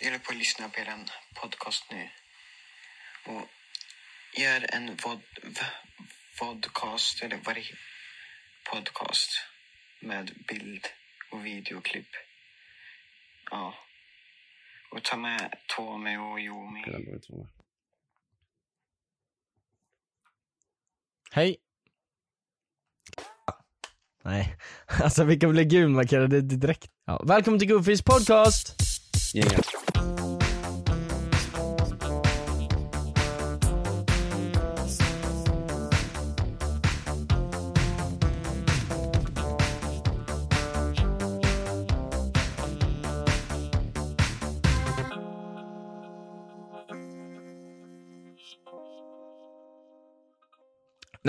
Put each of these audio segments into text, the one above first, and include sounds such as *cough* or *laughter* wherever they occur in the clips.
Jag håller på att lyssna på er podcast nu. Och gör en vod, v, vodcast, eller vad det podcast med bild och videoklipp. Ja. Och ta med Tommy och Jomi. Hej. Nej, *laughs* alltså vi kan bli gulmarkerade direkt. Ja, välkommen till Goofys podcast! Gänget.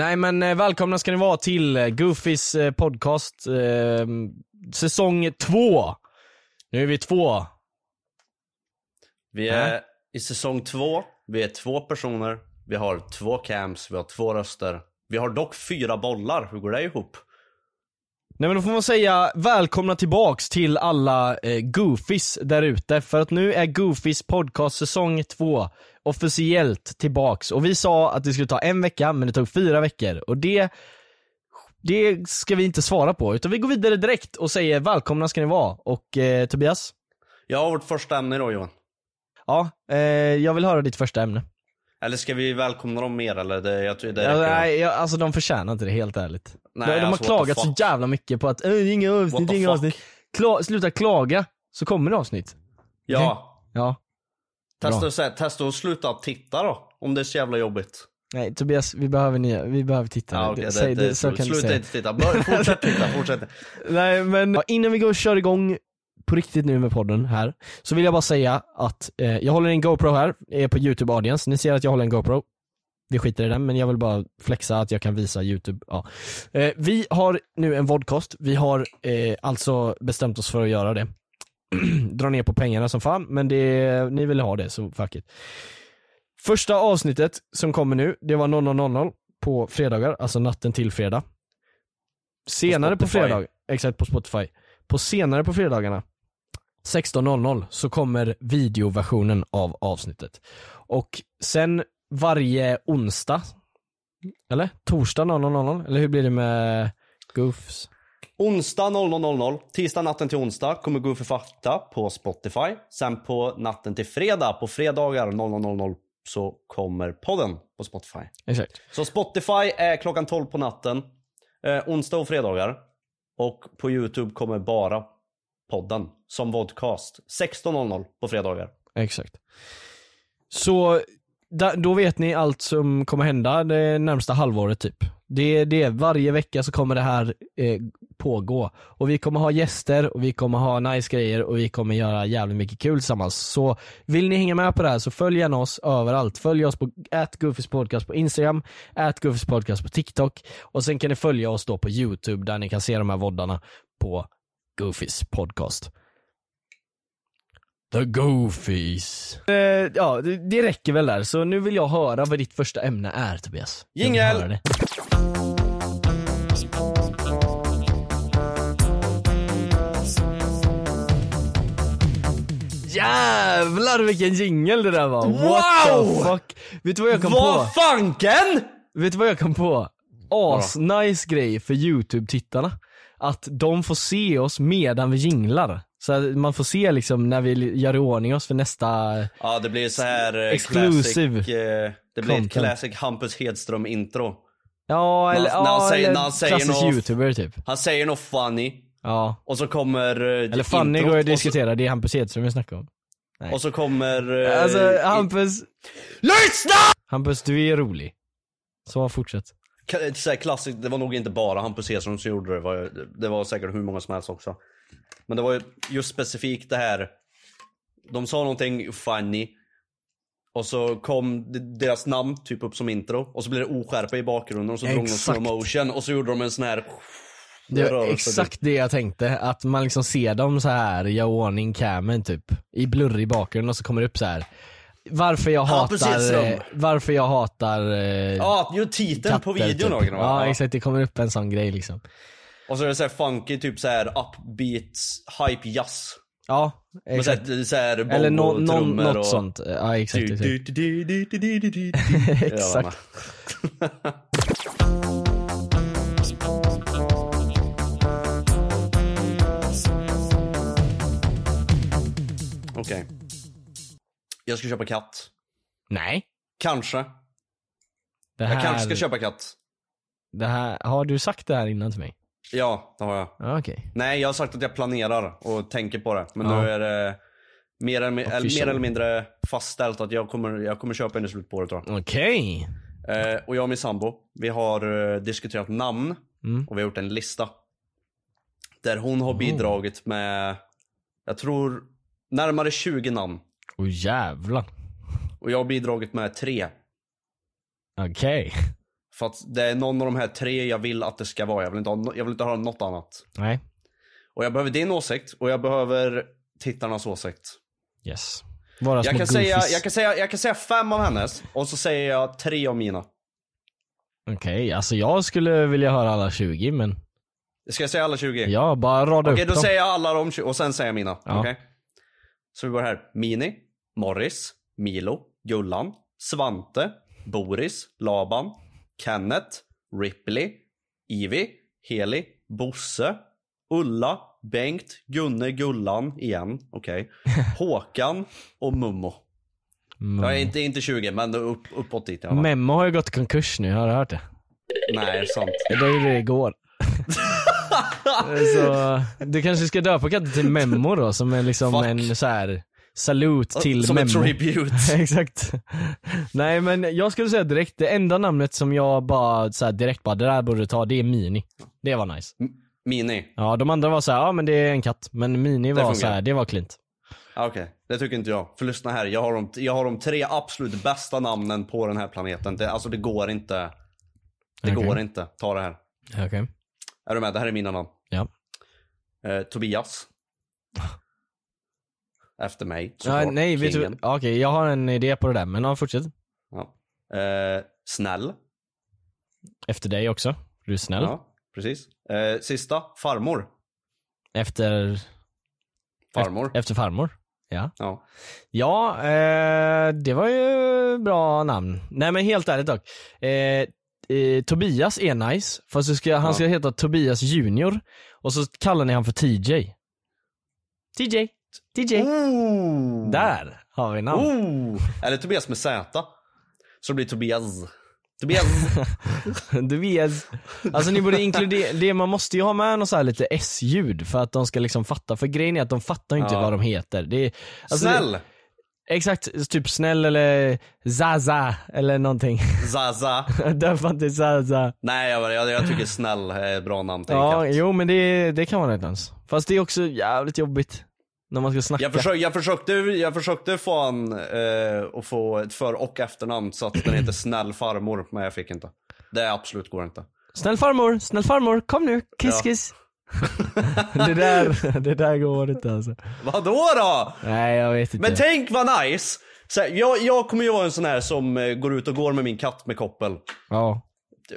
Nej men eh, välkomna ska ni vara till eh, Goofys eh, podcast, eh, säsong två. Nu är vi två. Vi är i säsong två. Vi är två personer. Vi har två cams. Vi har två röster. Vi har dock fyra bollar. Hur går det ihop? Nej men då får man säga välkomna tillbaks till alla eh, Goofys där ute, för att nu är Goofys podcast säsong två officiellt tillbaks. Och vi sa att det skulle ta en vecka, men det tog fyra veckor. Och det, det ska vi inte svara på, utan vi går vidare direkt och säger välkomna ska ni vara. Och eh, Tobias? Jag har vårt första ämne då Johan. Ja, eh, jag vill höra ditt första ämne. Eller ska vi välkomna dem mer eller? Det, jag tror det Ja, nej, jag, alltså de förtjänar inte det helt ärligt. Nej, de, de alltså, har klagat så jävla mycket på att äh, det är inga avsnitt, inga fuck? avsnitt. Kla, sluta klaga, så kommer det avsnitt. Ja. Ja. Testa, säga- testa att sluta titta då. Om det är så jävla jobbigt. Nej Tobias, vi behöver nya, vi behöver titta Ja, nu. okej, det, Säg det, så kan du sluta säga. inte titta. Fortsätt titta, fortsätt. *laughs* Nej men innan vi går och kör igång på riktigt nu med podden här, så vill jag bara säga att eh, jag håller en GoPro här, är på YouTube audience, ni ser att jag håller en GoPro. Vi skiter i den, men jag vill bara flexa att jag kan visa YouTube. Ja. Eh, vi har nu en vodcast, vi har eh, alltså bestämt oss för att göra det. *clears throat* Dra ner på pengarna som fan, men det, ni vill ha det så fuck it. Första avsnittet som kommer nu, det var 00.00 på fredagar, alltså natten till fredag. Senare på, Spotify. fredag, exakt på Spotify. På senare på fredagarna 16.00 så kommer videoversionen av avsnittet. Och sen varje onsdag, eller? Torsdag 00.00, eller hur blir det med Goofs? Onsdag 00.00, tisdag natten till onsdag kommer Goofy Fakta på Spotify. Sen på natten till fredag, på fredagar 00.00 så kommer podden på Spotify. Exakt. Så Spotify är klockan 12 på natten, eh, onsdag och fredagar. Och på YouTube kommer bara podden som vodcast. 16.00 på fredagar. Exakt. Så då vet ni allt som kommer hända det närmsta halvåret typ. Det, det är varje vecka så kommer det här eh, pågå. Och vi kommer ha gäster och vi kommer ha nice grejer och vi kommer göra jävligt mycket kul tillsammans. Så vill ni hänga med på det här så följ gärna oss överallt. Följ oss på podcast på Instagram, podcast på TikTok och sen kan ni följa oss då på YouTube där ni kan se de här voddarna på Goofys podcast. The Goofies. Eh, ja, det, det räcker väl där. Så nu vill jag höra vad ditt första ämne är Tobias. Jingel! Jävlar vilken jingel det där var! What Wow! the fuck? Vet du vad jag kom Vad på? fanken? Vet du vad jag kom på? As nice grej för youtube-tittarna. Att de får se oss medan vi jinglar. Så man får se liksom när vi gör i ordning oss för nästa Ja det blir så här eh, Exclusive classic, eh, Det blir content. ett classic Hampus Hedström intro. Ja, eller, När han- när han ja, säger- när han säger något- youtuber typ. Han säger något funny Ja. och så kommer eh, Eller introt, går ju att diskutera, det är Hampus Hedström vi snackar om. Nej. Och så kommer... Alltså Hampus, LYSNA! Hampus du är rolig. Så fortsätt. Ka- Så här, klassiskt, det var nog inte bara Hampus Hedström som gjorde det, det var, det var säkert hur många som helst också. Men det var ju just specifikt det här, de sa någonting funny, och så kom deras namn typ upp som intro, och så blev det oskärpa i bakgrunden, och så drog de slow motion och så gjorde de en sån här Det var rörelse, exakt det jag tänkte, att man liksom ser dem så här göra ordning camen typ, i blurrig bakgrund och så kommer det upp så här. Varför jag hatar, eh, varför jag hatar eh, Ja, ju titeln på katter, videon typ. typ. Ja exakt, det kommer upp en sån grej liksom. Och så är det så funky, typ så här upbeat, hype jazz. Ja, Men så exakt. här, så här bongo, Eller någon, trummor något och... sånt. Ja exakt. Exakt. du, du, *laughs* Jag ska köpa katt. Nej. Kanske. Det här, Jag kanske ska köpa katt. det här, har du sagt det här innan till mig? Ja, det har jag. Ja, Okej. Nej, jag har sagt att jag planerar och tänker på det. Men Ja. nu är det mer eller, mer eller mindre fastställt att jag kommer, jag kommer köpa en i slutet på året tror jag. Okej. Eh, och jag och min sambo, vi har eh, diskuterat namn Mm. och vi har gjort en lista. Där hon har bidragit med, jag tror, närmare 20 namn. Åh jävlar. Och jag har bidragit med tre. Okej. För att det är någon av de här tre jag vill att det ska vara. Jag vill inte ha, jag vill inte ha något annat. Nej. Och jag behöver din åsikt och jag behöver tittarnas åsikt. Yes. Våra Jag kan, säga, goofies. jag, kan säga, jag kan säga fem av hennes och så säger jag tre av mina. Okej, alltså jag skulle vilja höra alla 20 men Ska jag säga alla 20? ja, bara rada Okej, upp då dem. säger jag alla de 20 och sen säger jag mina. Ja. Okej? Så vi börjar här. Mini, Morris, Milo, Gullan, Svante, Boris, Laban, Kenneth, Ripley, Ivy, Heli, Bosse, Ulla, Bengt, Gunne, Gullan igen. Okej. *laughs* Håkan och Mummo. Mm. Ja, inte, inte 20 men upp, uppåt dit fall. Memmo har ju gått i konkurs nu, har du hört det? Nej, sant. Det gjorde det igår. *laughs* så du kanske ska döpa katten till Memmo då, som är liksom Fuck. en så här salut till Som Memmo. en tribute. *laughs* Exakt. Nej men jag skulle säga direkt, det enda namnet som jag bara så här, direkt bara, det där borde du ta, det är Mini. Det var nice. Mini. Ja de andra var så här, ja men det är en katt. Men Mini var funkar. så här, det var klint. Ah, Okej, det tycker inte jag. För lyssna här, jag har, de, jag har de tre absolut bästa namnen på den här planeten. Det, alltså det går inte. Det Okej. går inte. Ta det här. Okej. Är du med? Det här är mina namn. Ja. Eh, Tobias. *laughs* Efter mig Ja, nej, vet du, okej jag har en idé på det där, men ja, fortsätt. Ja. Eh, snäll. Efter dig också. Du är snäll. Ja, precis. Eh, sista, farmor. Efter, Farmor. efter farmor. Ja. Ja. Ja, eh, det var ju bra namn. Nej men helt ärligt dock. Eh, eh, Tobias är nice, fast ska, han Ja. ska heta Tobias Junior. Och så kallar ni han för TJ. TJ. TJ. Oh! Där har vi namn. Oh! Eller Tobias med Z. Så det blir Tobias. Tobias. *laughs* Tobias. Alltså ni borde inkludera, det, man måste ju ha med något så här lite S-ljud för att de ska liksom fatta. För grejen är att de fattar ju inte Ja. vad de heter. Det är, alltså Snäll. Det, exakt, typ snäll eller Zaza eller någonting. Zaza. *laughs* Döpa inte Zaza. Nej, jag, jag, jag tycker snäll är ett bra namn Ja, katt. jo men det, det kan vara nice. Fast det är också jävligt jobbigt. När man ska snacka. Jag, försök, jag, försökte, jag försökte få han eh, att få ett för och efternamn så att den heter snäll farmor, men jag fick inte. Det absolut går inte. Snäll farmor, snäll farmor, kom nu, kiss Ja. kiss. *laughs* det, där, det där går inte alltså. Vadå då? Nej jag vet inte. Men tänk vad nice! Så här, jag, jag kommer ju vara en sån här som eh, går ut och går med min katt med koppel. ja.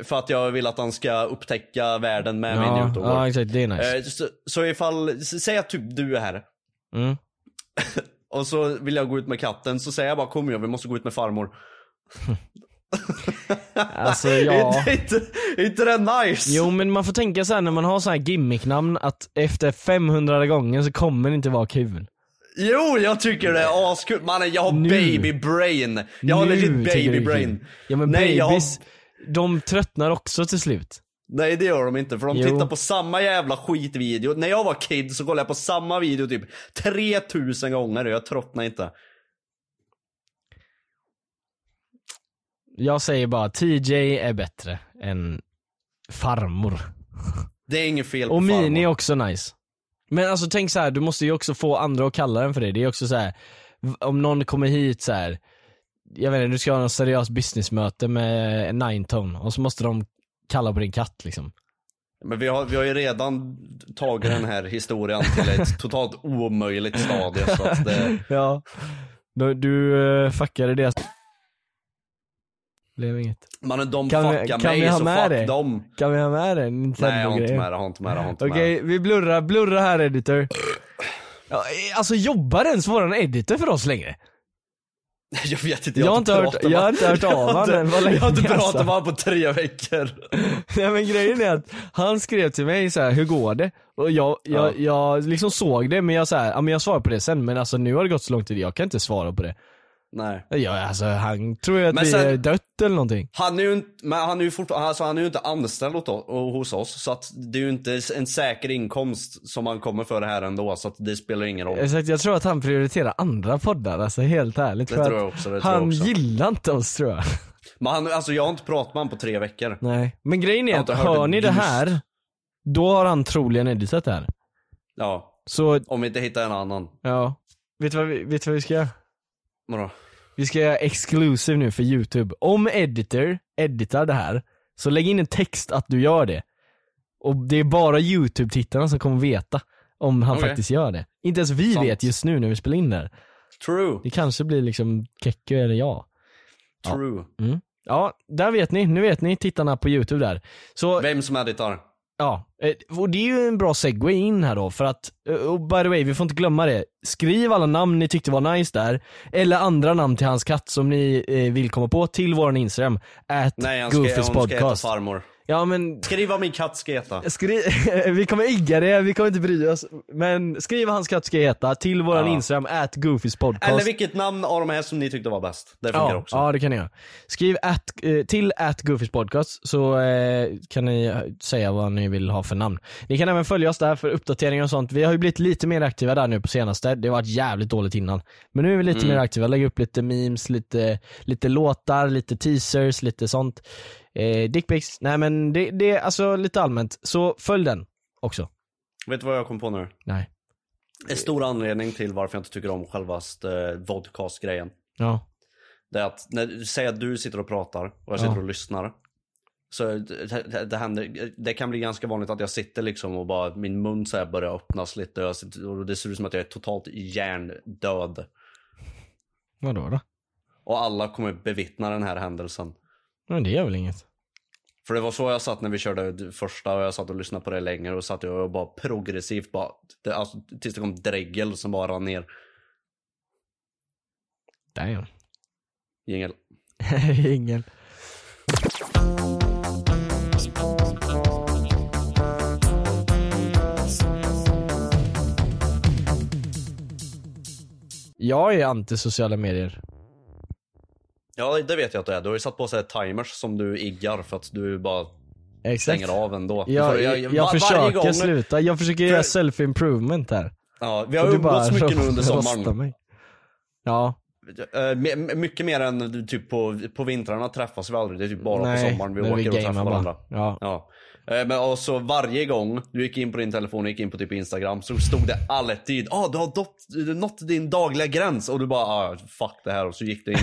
För att jag vill att han ska upptäcka världen med mig Ja, och går. ja exakt, det är nice. Eh, så, så ifall, säg att typ du är här. Mm. *laughs* Och så vill jag gå ut med katten, så säger jag bara kom jag, vi måste gå ut med farmor. *laughs* Alltså ja. Inte, inte det nice? Jo men man får tänka så här när man har så här gimmicknamn att efter 500 gånger så kommer det inte vara kul. Jo, jag tycker det är askul. Mannen, jag har Nu. baby brain. Jag har Nu legit baby brain. Ja men Nej, jag har- de tröttnar också till slut. Nej, det gör de inte. För de Jo. tittar på samma jävla skitvideo. När jag var kid så kollade jag på samma video typ 3000 gånger och jag tröttnade inte. Jag säger bara TJ är bättre än farmor. Det är inget fel på Och Mini är också nice. Men alltså tänk så här, du måste ju också få andra att kalla den för det. Det är också så här, om någon kommer hit så här. jag vet inte, du ska ha något seriöst businessmöte med Ninetone och så måste de kalla på din katt liksom. Men vi har, vi har ju redan tagit den här historien till ett *laughs* totalt omöjligt stadie. Så att det, *laughs* Ja. Du, du uh, fuckade det. Blev inget. mannen, de Kan vi- fuckar kan mig vi ha så med fuck det? dem. Kan vi ha med det? Nej, jag har inte med det, har inte med det, har inte Okej, vi blurrar, blurrar här editor. Ja, eh, alltså jobbar ens våran editor för oss längre? *laughs* Jag vet inte, Jag har inte hört- pratat jag har inte hört av Jag har honom inte- Jag har inte pratat alltså. med honom på tre veckor. *laughs* Nej men grejen är att han skrev till mig så här: hur går det? Och jag, jag, jag liksom såg det men jag så här, ja men jag svarar på det sen men alltså nu har det gått så lång tid, jag kan inte svara på det. Nej. Ja, alltså han tror ju att Men vi sen- är dött eller någonting. Han är ju inte, men han är ju fortfarande, alltså han är ju inte anställd åt hos oss. Så att det är ju inte en säker inkomst som han kommer för det här ändå. Så att det spelar ingen roll. Att jag tror att han prioriterar andra poddar, alltså helt ärligt. Det för tror jag också, det tror han jag också. gillar inte oss tror jag. Men han, alltså jag har inte pratat med honom på tre veckor. Nej. Men grejen är att hör ni det här, då har han troligen editat det här. Ja, Så, om vi inte hittar en annan. ja. Vet du vad vi, vet vad vi ska göra? Vadå? Vi ska göra exclusive nu för youtube. Om editor editar det här, så lägg in en text att du gör det. Och det är bara youtube-tittarna som kommer veta om han Okej. faktiskt gör det. Inte ens vi Sant. vet just nu när vi spelar in det här. True. Det kanske blir liksom Kekko eller jag. Ja. True. Ja, där vet ni. Nu vet ni tittarna på youtube där. Så Vem som editar. Ja, eh, och det är ju en bra segway in här då för att, eh, och by the way, vi får inte glömma det. Skriv alla namn ni tyckte var nice där, eller andra namn till hans katt som ni eh, vill komma på till våran Instagram, at Nej, han ska, hon ska heta farmor. Ja men, Skriv vad min katt ska heta. skri- *laughs* vi kommer igga det, vi kommer inte bry oss. Men skriv vad hans katt ska heta till våran Ja. Instagram, at Goofys podcast. Eller vilket namn av de här som ni tyckte var bäst. Det funkar ja, också. Ja det kan ni göra. Skriv at, eh, till at Goofys podcast så eh, kan ni eh, säga vad ni vill ha för namn. Ni kan även följa oss där för uppdateringar och sånt. Vi har ju blivit lite mer aktiva där nu på senaste. Det har varit jävligt dåligt innan. Men nu är vi lite Mm. mer aktiva, lägger upp lite memes, lite, lite låtar, lite teasers, lite sånt. Eh, dickpics, nej men det, det är alltså lite allmänt. Så följ den också. Vet du vad jag kom på nu? Nej. En stor anledning till varför jag inte tycker om självast eh, vodcast-grejen. Ja. Det är att, när, säg att du sitter och pratar och jag sitter Ja. och lyssnar. Så det, det, det, händer, det kan bli ganska vanligt att jag sitter liksom och bara, min mun så här börjar öppnas lite och, sitter, och det ser ut som att jag är totalt hjärndöd. Vadå då? Och alla kommer bevittna den här händelsen. Men det gör väl inget. För det var så jag satt när vi körde första och jag satt och lyssnade på det länge och satt jag och bara progressivt bara, det, alltså, tills det kom dregel som bara rann ner. Damn. Jingel. *laughs* Ingen. Jag är anti sociala medier. Ja det vet jag att du är. Du har ju satt på sig timers som du iggar för att du bara Exakt. stänger av ändå. Jag, får- jag, var- försöker gång- sluta, jag försöker göra self-improvement här. Ja, vi har umgåtts mycket nu under *laughs* sommaren. Ja, Eh, mycket mer än typ på, på vintrarna träffas vi aldrig. Det är typ bara nej, på sommaren vi åker och träffar varandra. bara. Ja. Ja. Eh, Men också varje gång du gick in på din telefon och gick in på typ Instagram så stod det alltid ah du har nått, din dagliga gräns. Och du bara ah fuck det här. Och så gick du in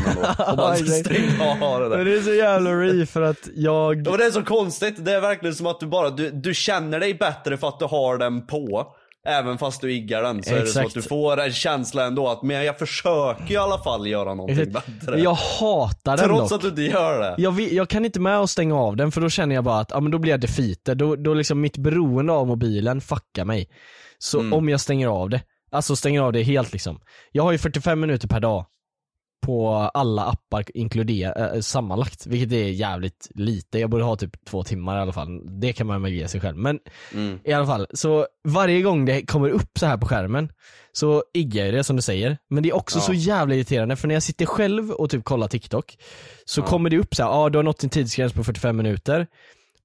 och bara *laughs* stängde av det Men där. det är så jävla re för att jag... Och det är så konstigt, det är verkligen som att du bara, du, du känner dig bättre för att du har den på. Även fast du iggar den så är det så Exakt. att du får en känsla ändå att men jag försöker i alla fall göra någonting Exakt. bättre. Jag hatar den Trots dock. att du inte gör det. Jag, vill, jag kan inte med att stänga av den för då känner jag bara att ja, men då blir jag defeated, då, då liksom mitt beroende av mobilen fuckar mig. Så Mm. om jag stänger av det, alltså stänger av det helt liksom. Jag har ju 45 minuter per dag på alla appar inkluderat, äh, sammanlagt, vilket är jävligt lite. Jag borde ha typ två timmar i alla fall. Det kan man väl ge sig själv. Men Mm. i alla fall, så varje gång det kommer upp så här på skärmen så iggar jag det som du säger. Men det är också Ja. så jävla irriterande för när jag sitter själv och typ kollar TikTok så Ja. kommer det upp så här, ja ah, du har nått din tidsgräns på 45 minuter.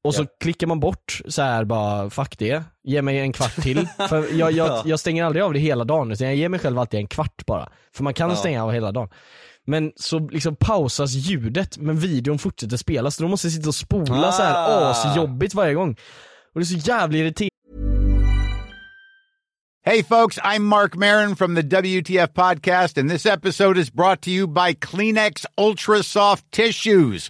Och så Ja. klickar man bort så här bara, fuck det, ge mig en kvart till. *laughs* för jag, jag, Ja. jag stänger aldrig av det hela dagen utan jag ger mig själv alltid en kvart bara. För man kan Ja. stänga av hela dagen. Men så liksom pausas ljudet men videon fortsätter spelas så då måste jag sitta och spola så här Ah. asjobbigt varje gång. Och det är så jävla irriterande Hey, folks, I'm Mark Marin from the WTF Podcast, and this episode is brought to you by Kleenex Ultra Soft Tissues,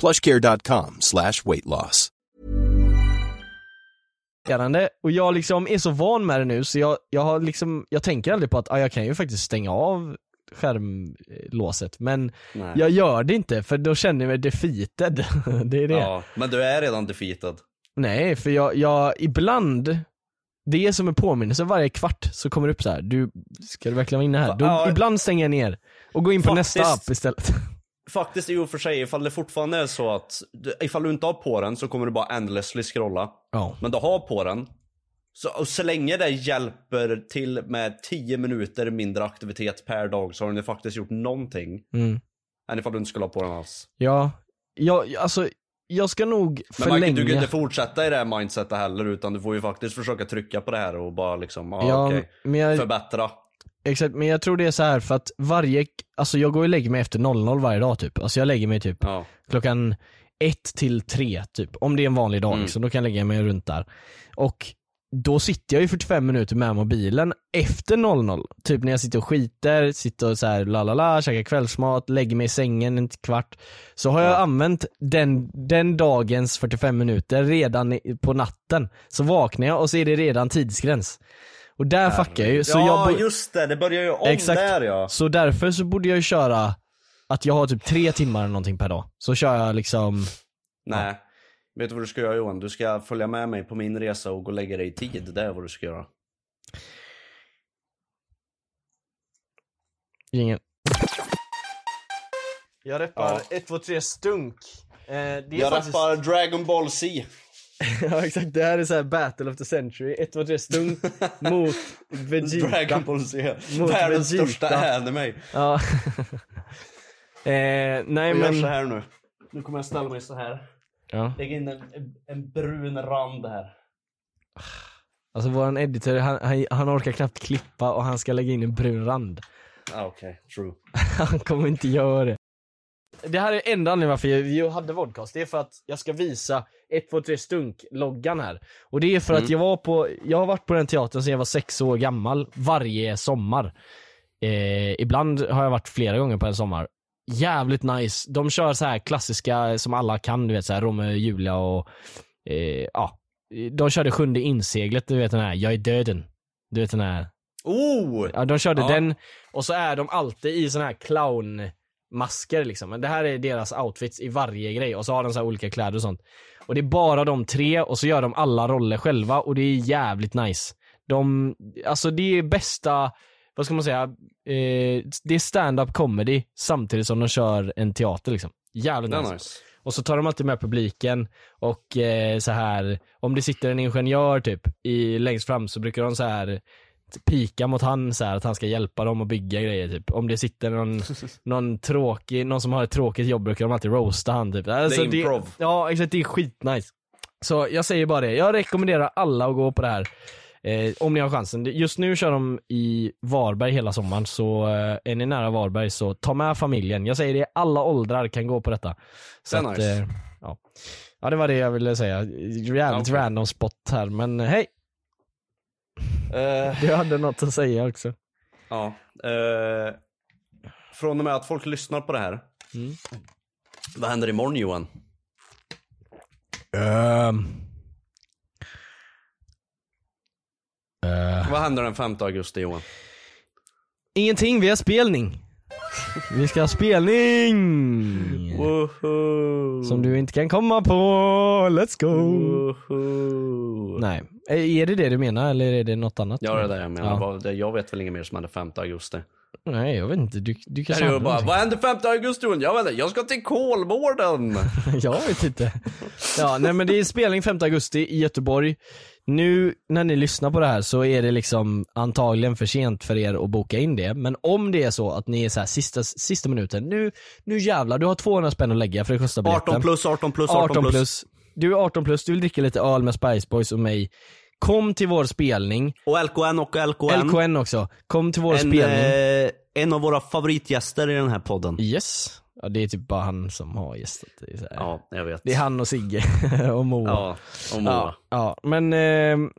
plushcare.com slash weight loss. och jag liksom är så van med det nu så jag, jag har liksom, jag tänker aldrig på att ah, jag kan ju faktiskt stänga av skärmlåset men Nej. jag gör det inte för då känner jag mig defeated. *laughs* det är det. Ja, men du är redan defeated. Nej, för jag, jag ibland, det är som en påminnelse varje kvart så kommer det upp så här. du, ska du verkligen vara inne här? Då, Ja. ibland stänger jag ner och går in på Faktiskt. nästa app istället. *laughs* Faktiskt i och för sig, ifall det fortfarande är så att, du- ifall du inte har på den så kommer du bara endlessly scrolla. Ja. Men du har på den, så, så länge det hjälper till med 10 minuter mindre aktivitet per dag så har den faktiskt gjort någonting. Mm. Än ifall du inte skulle ha på den alls. Ja, jag, alltså jag ska nog Men man, förlänga. du kan inte fortsätta i det här mindsetet heller utan du får ju faktiskt försöka trycka på det här och bara liksom, ah, Ja, men jag, förbättra. Exakt, men jag tror det är så här för att varje, alltså jag går och lägger mig efter 00 varje dag typ. Alltså jag lägger mig typ Ja. klockan ett till tre typ. Om det är en vanlig dag Mm. liksom, då kan jag lägga mig runt där. Och då sitter jag ju 45 minuter med mobilen efter 00. Typ när jag sitter och skiter, sitter och så här la la la, käkar kvällsmat, lägger mig i sängen en kvart. Så har jag Ja. använt den, den dagens 45 minuter redan på natten. Så vaknar jag och så är det redan tidsgräns. Och där fuckar jag ju. Så ja, jag just det, det börjar ju om Exakt. där ja. så därför så borde jag ju köra att jag har typ tre timmar eller någonting per dag. Så kör jag liksom Nej. Vet du vad du ska göra Johan? Du ska följa med mig på min resa och gå och lägga dig i tid. Det är vad du ska göra. Ingen. Jag reppar 1, 2, 3 stunk. Eh, det är Jag faktiskt... rappar Dragon Ball Z. *laughs* ja exakt, det här är så här battle of the century. 1, 2, 3 stunk mot Vegeta. Dragon Ball Z. Mot Världens största anime. Ja. *laughs* eh, nej men... så här nu. Nu kommer jag ställa mig så här. Ja. Lägga in en, en brun rand här. Alltså våran editor, han, han, han orkar knappt klippa och han ska lägga in en brun rand. Ah, Okej, true. *laughs* Han kommer inte göra det. Det här är enda anledningen varför jag- vi hade vodcast. Det är för att jag ska visa 1, 2, 3 stunk-loggan här. Och det är för att jag var på, jag har varit på den teatern sedan jag var sex år gammal, varje sommar. Eh, ibland har jag varit flera gånger på en sommar. Jävligt nice. De kör så här klassiska som alla kan, du vet så här Romeo och Julia och eh, ja. De körde sjunde inseglet, du vet den här, jag är döden. Du vet den här Oh! Ja, de körde Ja. den och så är de alltid i såna här clownmasker liksom. Men det här är deras outfits i varje grej och så har de så här olika kläder och sånt. Och det är bara de tre och så gör de alla roller själva och det är jävligt nice. De, alltså det är bästa, vad ska man säga, eh, det är stand-up comedy samtidigt som de kör en teater liksom. Jävligt nice. nice. Och så tar de alltid med publiken och eh, så här om det sitter en ingenjör typ i, längst fram så brukar de så här pika mot han så här att han ska hjälpa dem att bygga grejer typ. Om det sitter någon, *laughs* någon tråkig, någon som har ett tråkigt jobb brukar de alltid roasta han typ. Alltså, improv. ja exakt, det är skitnice. Så jag säger bara det, jag rekommenderar alla att gå på det här. Eh, om ni har chansen. Just nu kör de i Varberg hela sommaren, så eh, är ni nära Varberg så ta med familjen. Jag säger det, alla åldrar kan gå på detta. Så Det är att, nice. eh, ja. ja, det var det jag ville säga. Jävligt Okej. random spot här, men hej! Eh, Du hade något att säga också. ja. Eh, från och med att folk lyssnar på det här. Mm. Vad händer imorgon Johan? Um. Uh. Vad händer den 5 augusti Johan? Ingenting, vi har spelning. Vi ska ha spelning! Woho! Som du inte kan komma på, let's go! Woho! Nej, Eh, är det det du menar eller är det något annat? Ja det är det jag menar. Ja. Jag vet väl inget mer som händer 5 augusti. Nej jag vet inte, du, du kan Kan du samla bara, vad händer 5 augusti? Jag vet inte, jag ska till Kolmården! *laughs* Jag vet inte. Ja, nej men det är spelning 5 augusti i Göteborg. Nu när ni lyssnar på det här så är det liksom antagligen för sent för er att boka in det. Men om det är så att ni är så här sista, sista minuten, nu, nu jävlar, du har 200 spänn att lägga för det kostar biljetten. 18 plus, 18 plus, 18, 18 plus. Du är 18 plus, du vill dricka lite öl med Spice Boys och mig. Kom till vår spelning. Och LKN och LKN. LKN också. Kom till vår En, spelning. eh, en av våra favoritgäster i den här podden. Yes. Ja, det är typ bara han som har gästat. Det är, så här. Ja, jag vet. det är han och Sigge *laughs* och Moa. Ja, och Moa. Ja, ja. men eh,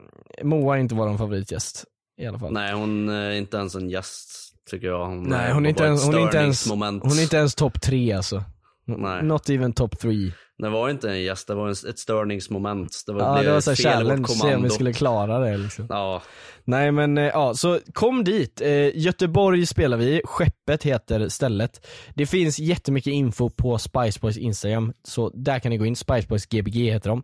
Moa är inte vår favoritgäst i alla fall. Nej, hon är inte ens en gäst, tycker jag. Hon, Nej, eh, hon är inte ens, hon är inte ens, hon är inte ens topp tre alltså. Nej. Not even top three. Det var inte en gäst, det var en, ett störningsmoment. Det var, Ja, det var så fel challenge, se om vi skulle klara det liksom. Ja, Nej men eh, ja, så kom dit. Eh, Göteborg spelar vi, Skeppet heter stället. Det finns jättemycket info på Spice Boys Instagram, så där kan ni gå in. Spice Boys Gbg heter de.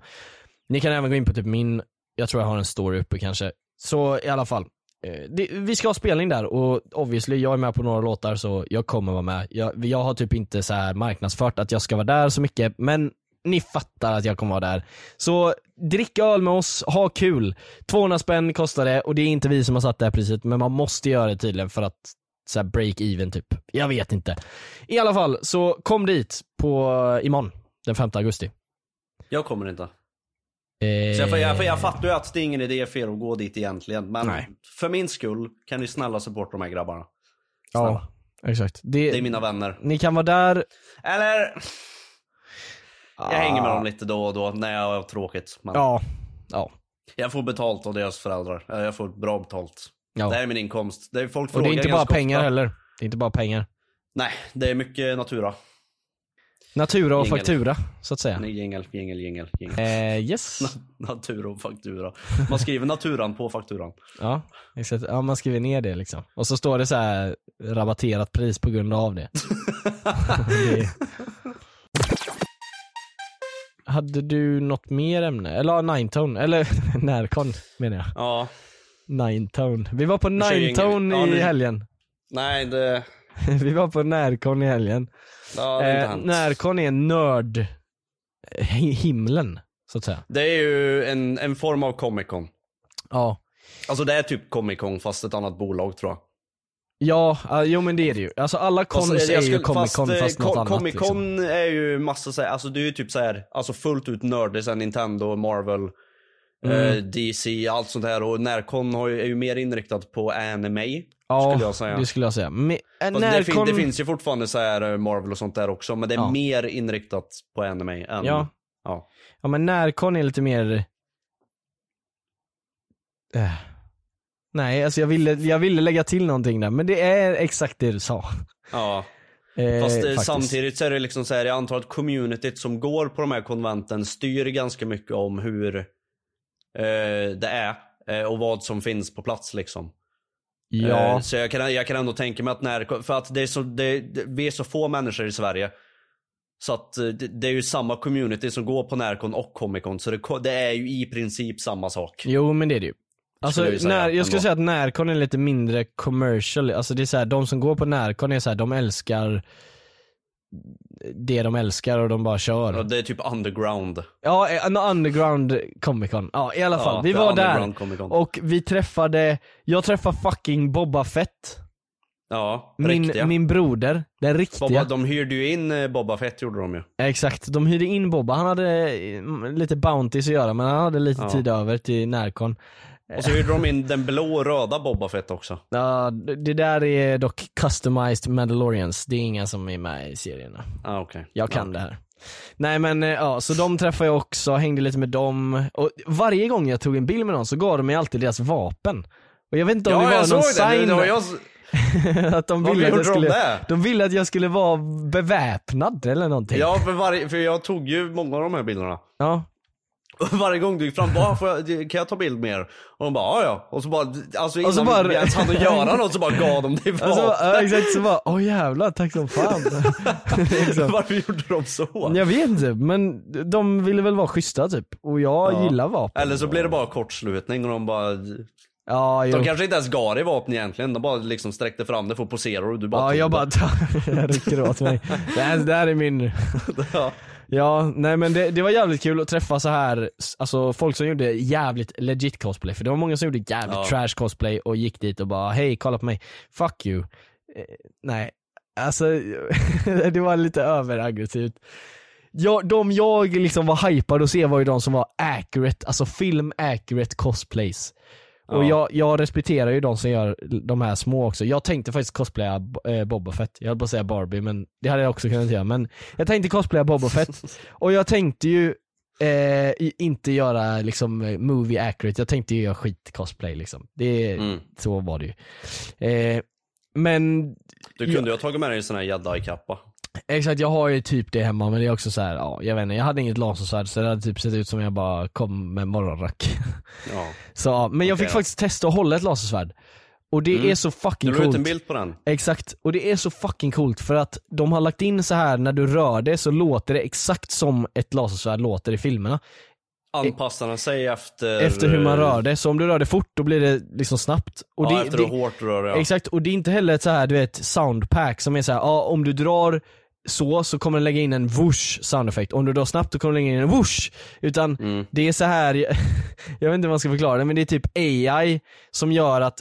Ni kan även gå in på typ min, jag tror jag har en story uppe kanske. Så i alla fall. Eh, det, vi ska ha spelning där och obviously, jag är med på några låtar så jag kommer vara med. Jag, jag har typ inte så här marknadsfört att jag ska vara där så mycket, men ni fattar att jag kommer vara där. Så drick öl med oss, ha kul. 200 spänn kostar det och det är inte vi som har satt det här priset men man måste göra det tydligen för att så här break even typ. Jag vet inte. I alla fall, så kom dit på eh, imorgon, den 5 augusti. jag kommer inte. Eh, för jag, för jag fattar ju att det är ingen idé för er att gå dit egentligen. Men Nej. för min skull kan ni snälla supporta de här grabbarna. Ja, exakt. Det, Det är mina vänner. Ni kan vara där. Eller, Ah. jag hänger med dem lite då och då när jag har tråkigt. Men Ja. Ja. Jag får betalt av deras föräldrar. Jag får bra betalt. ja. Det här är min inkomst. Det är folk och det är inte bara pengar ofta. heller. Det är inte bara pengar. Nej, det är mycket natura. Natura och Jingel. faktura, så att säga. Jingel, jingel, jingel. Eh, yes. *laughs* Natura och faktura. Man skriver naturan på fakturan. Ja, exakt. Ja, man skriver ner det liksom. Och så står det så här rabatterat pris på grund av det. *laughs* det... Hade du något mer ämne? Eller ja, Ninetone, eller *laughs* Närcon menar jag. Ja. Ninetone. Vi var på Ninetone ingen- Ja, i nu- helgen. Nej, det, *laughs* Vi var på Närcon i helgen. ja, Eh. Närcon är nörd hi- himlen, så att säga. Det är ju en, en form av Comic Con. Ja. Alltså det är typ Comic Con fast ett annat bolag tror jag. Ja, ja, jo men det är det ju. Alltså alla cons Fast, eh, är ju Comic Con eh, fast, något annat Comic liksom. Con är ju massa så här, alltså det är ju typ så här, alltså fullt ut nördigt sen Nintendo, Marvel, Mm. eh, DC, allt sånt här och Närcon har ju, är ju mer inriktat på anime. Ja, skulle jag säga. det skulle jag säga. Men, äh, Fast det, fin, Närcon... det finns ju fortfarande så här eh, Marvel och sånt där också men det är Ja. mer inriktat på anime än, Ja. ja. Ja men Närcon är lite mer... Äh. Nej, alltså jag ville, jag ville lägga till någonting där, men det är exakt det du sa. ja. *laughs* Eh, Fast faktiskt. samtidigt så är det liksom så här, jag antar att communityt som går på de här konventen styr ganska mycket om hur eh, det är eh, och vad som finns på plats liksom. Ja, Eh, så jag kan, jag kan ändå tänka mig att när, för att det är så, det, vi är så få människor i Sverige. Så att eh, det, det är ju samma community som går på Närcon och Comic Con så det, det är ju i princip samma sak. jo men det är det ju. Alltså, Skulle jag säga, när, jag skulle säga att Närcon är lite mindre commercial, alltså det är så här, de som går på Närcon är så här, de älskar det de älskar och de bara kör. Ja, Det är typ underground. Ja, en underground Comic Con. Ja i alla fall, Ja, vi var där och vi träffade, jag träffade fucking Boba Fett. Ja, Min, riktiga. min broder, den riktiga. Boba, de hyrde ju in eh, Boba Fett gjorde de ju. Exakt, de hyrde in Bobba, han hade mm, lite bounties att göra men han hade lite Ja. tid över till Närcon. Och så hyrde de in den blå och röda Boba Fett också. Ja, det där är dock customized Mandalorians, det är inga som är med i serierna. Ah, okej. Jag kan ja. det här. Nej men eh, ja, så de träffade jag också, hängde lite med dem. Och varje gång jag tog en bild med någon så gav de mig alltid deras vapen. Och jag vet inte om Ja, det var någon det. sign det var jag... *laughs* att de ville att jag gjorde de skulle, det? de ville att jag skulle vara beväpnad eller någonting. Ja, för, varje, för jag tog ju många av de här bilderna. Ja. Och *laughs* varje gång du gick fram, bara, får jag, kan jag ta bild med er? Och de bara, ja. Och så bara, alltså innan så bara- vi ens hann att göra något så bara *laughs* gav de dig vapen. Alltså, ja, exakt, så bara, åh jävlar, tack som fan. *laughs* liksom. Varför gjorde de så? Jag vet inte, men de ville väl vara schyssta typ. Och jag Ja. gillar vapen. Eller så blir det bara kortslutning och de bara, Ja, jo. de kanske inte ens gav dig vapen egentligen. De bara liksom sträckte fram det för att posera och du bara Ja, jag det. bara jag rycker åt mig. Det här, det här är min... Ja. Ja, nej men det, det var jävligt kul att träffa så här, alltså folk som gjorde jävligt legit cosplay. För det var många som gjorde jävligt Ja. trash cosplay och gick dit och bara hej kolla på mig. Fuck you. Eh, nej, alltså *laughs* det var lite överaggressivt. Ja, de jag liksom var hypad att se var ju de som var accurate, alltså film accurate cosplays. Och Ja. jag, jag respekterar ju de som gör de här små också. Jag tänkte faktiskt cosplaya eh, Boba Fett. Jag höll på att säga Barbie men det hade jag också kunnat göra. Men jag tänkte cosplaya Boba Fett. *laughs* och jag tänkte ju eh, inte göra liksom movie accurate, jag tänkte ju göra skit cosplay liksom. Det, Mm. Så var det ju. Eh, men Du kunde ju ha tagit med dig en sån här jedi-kappa. Exakt, jag har ju typ det hemma men det är också så här, ja jag vet inte, jag hade inget lasersvärd så det hade typ sett ut som jag bara kom med morgonrock. Ja. *laughs* Så, ja, men jag Okej fick då. faktiskt testa att hålla ett lasersvärd. Och det Mm. är så fucking Du la ut coolt. en bild på den. Exakt, och det är så fucking coolt för att de har lagt in så här när du rör det så låter det exakt som ett lasersvärd låter i filmerna. Anpassar den sig efter... Efter hur man rör det, så om du rör det fort då blir det liksom snabbt. Och ja, det, efter det, hur hårt du rör det, ja. Exakt, och det är inte heller ett så här du vet soundpack som är så här, ja om du drar så, så kommer den lägga in en whoosh soundeffekt. Om du drar snabbt då kommer den lägga in en whoosh. Utan Mm. det är så här *laughs* jag vet inte hur man ska förklara det, men det är typ AI som gör att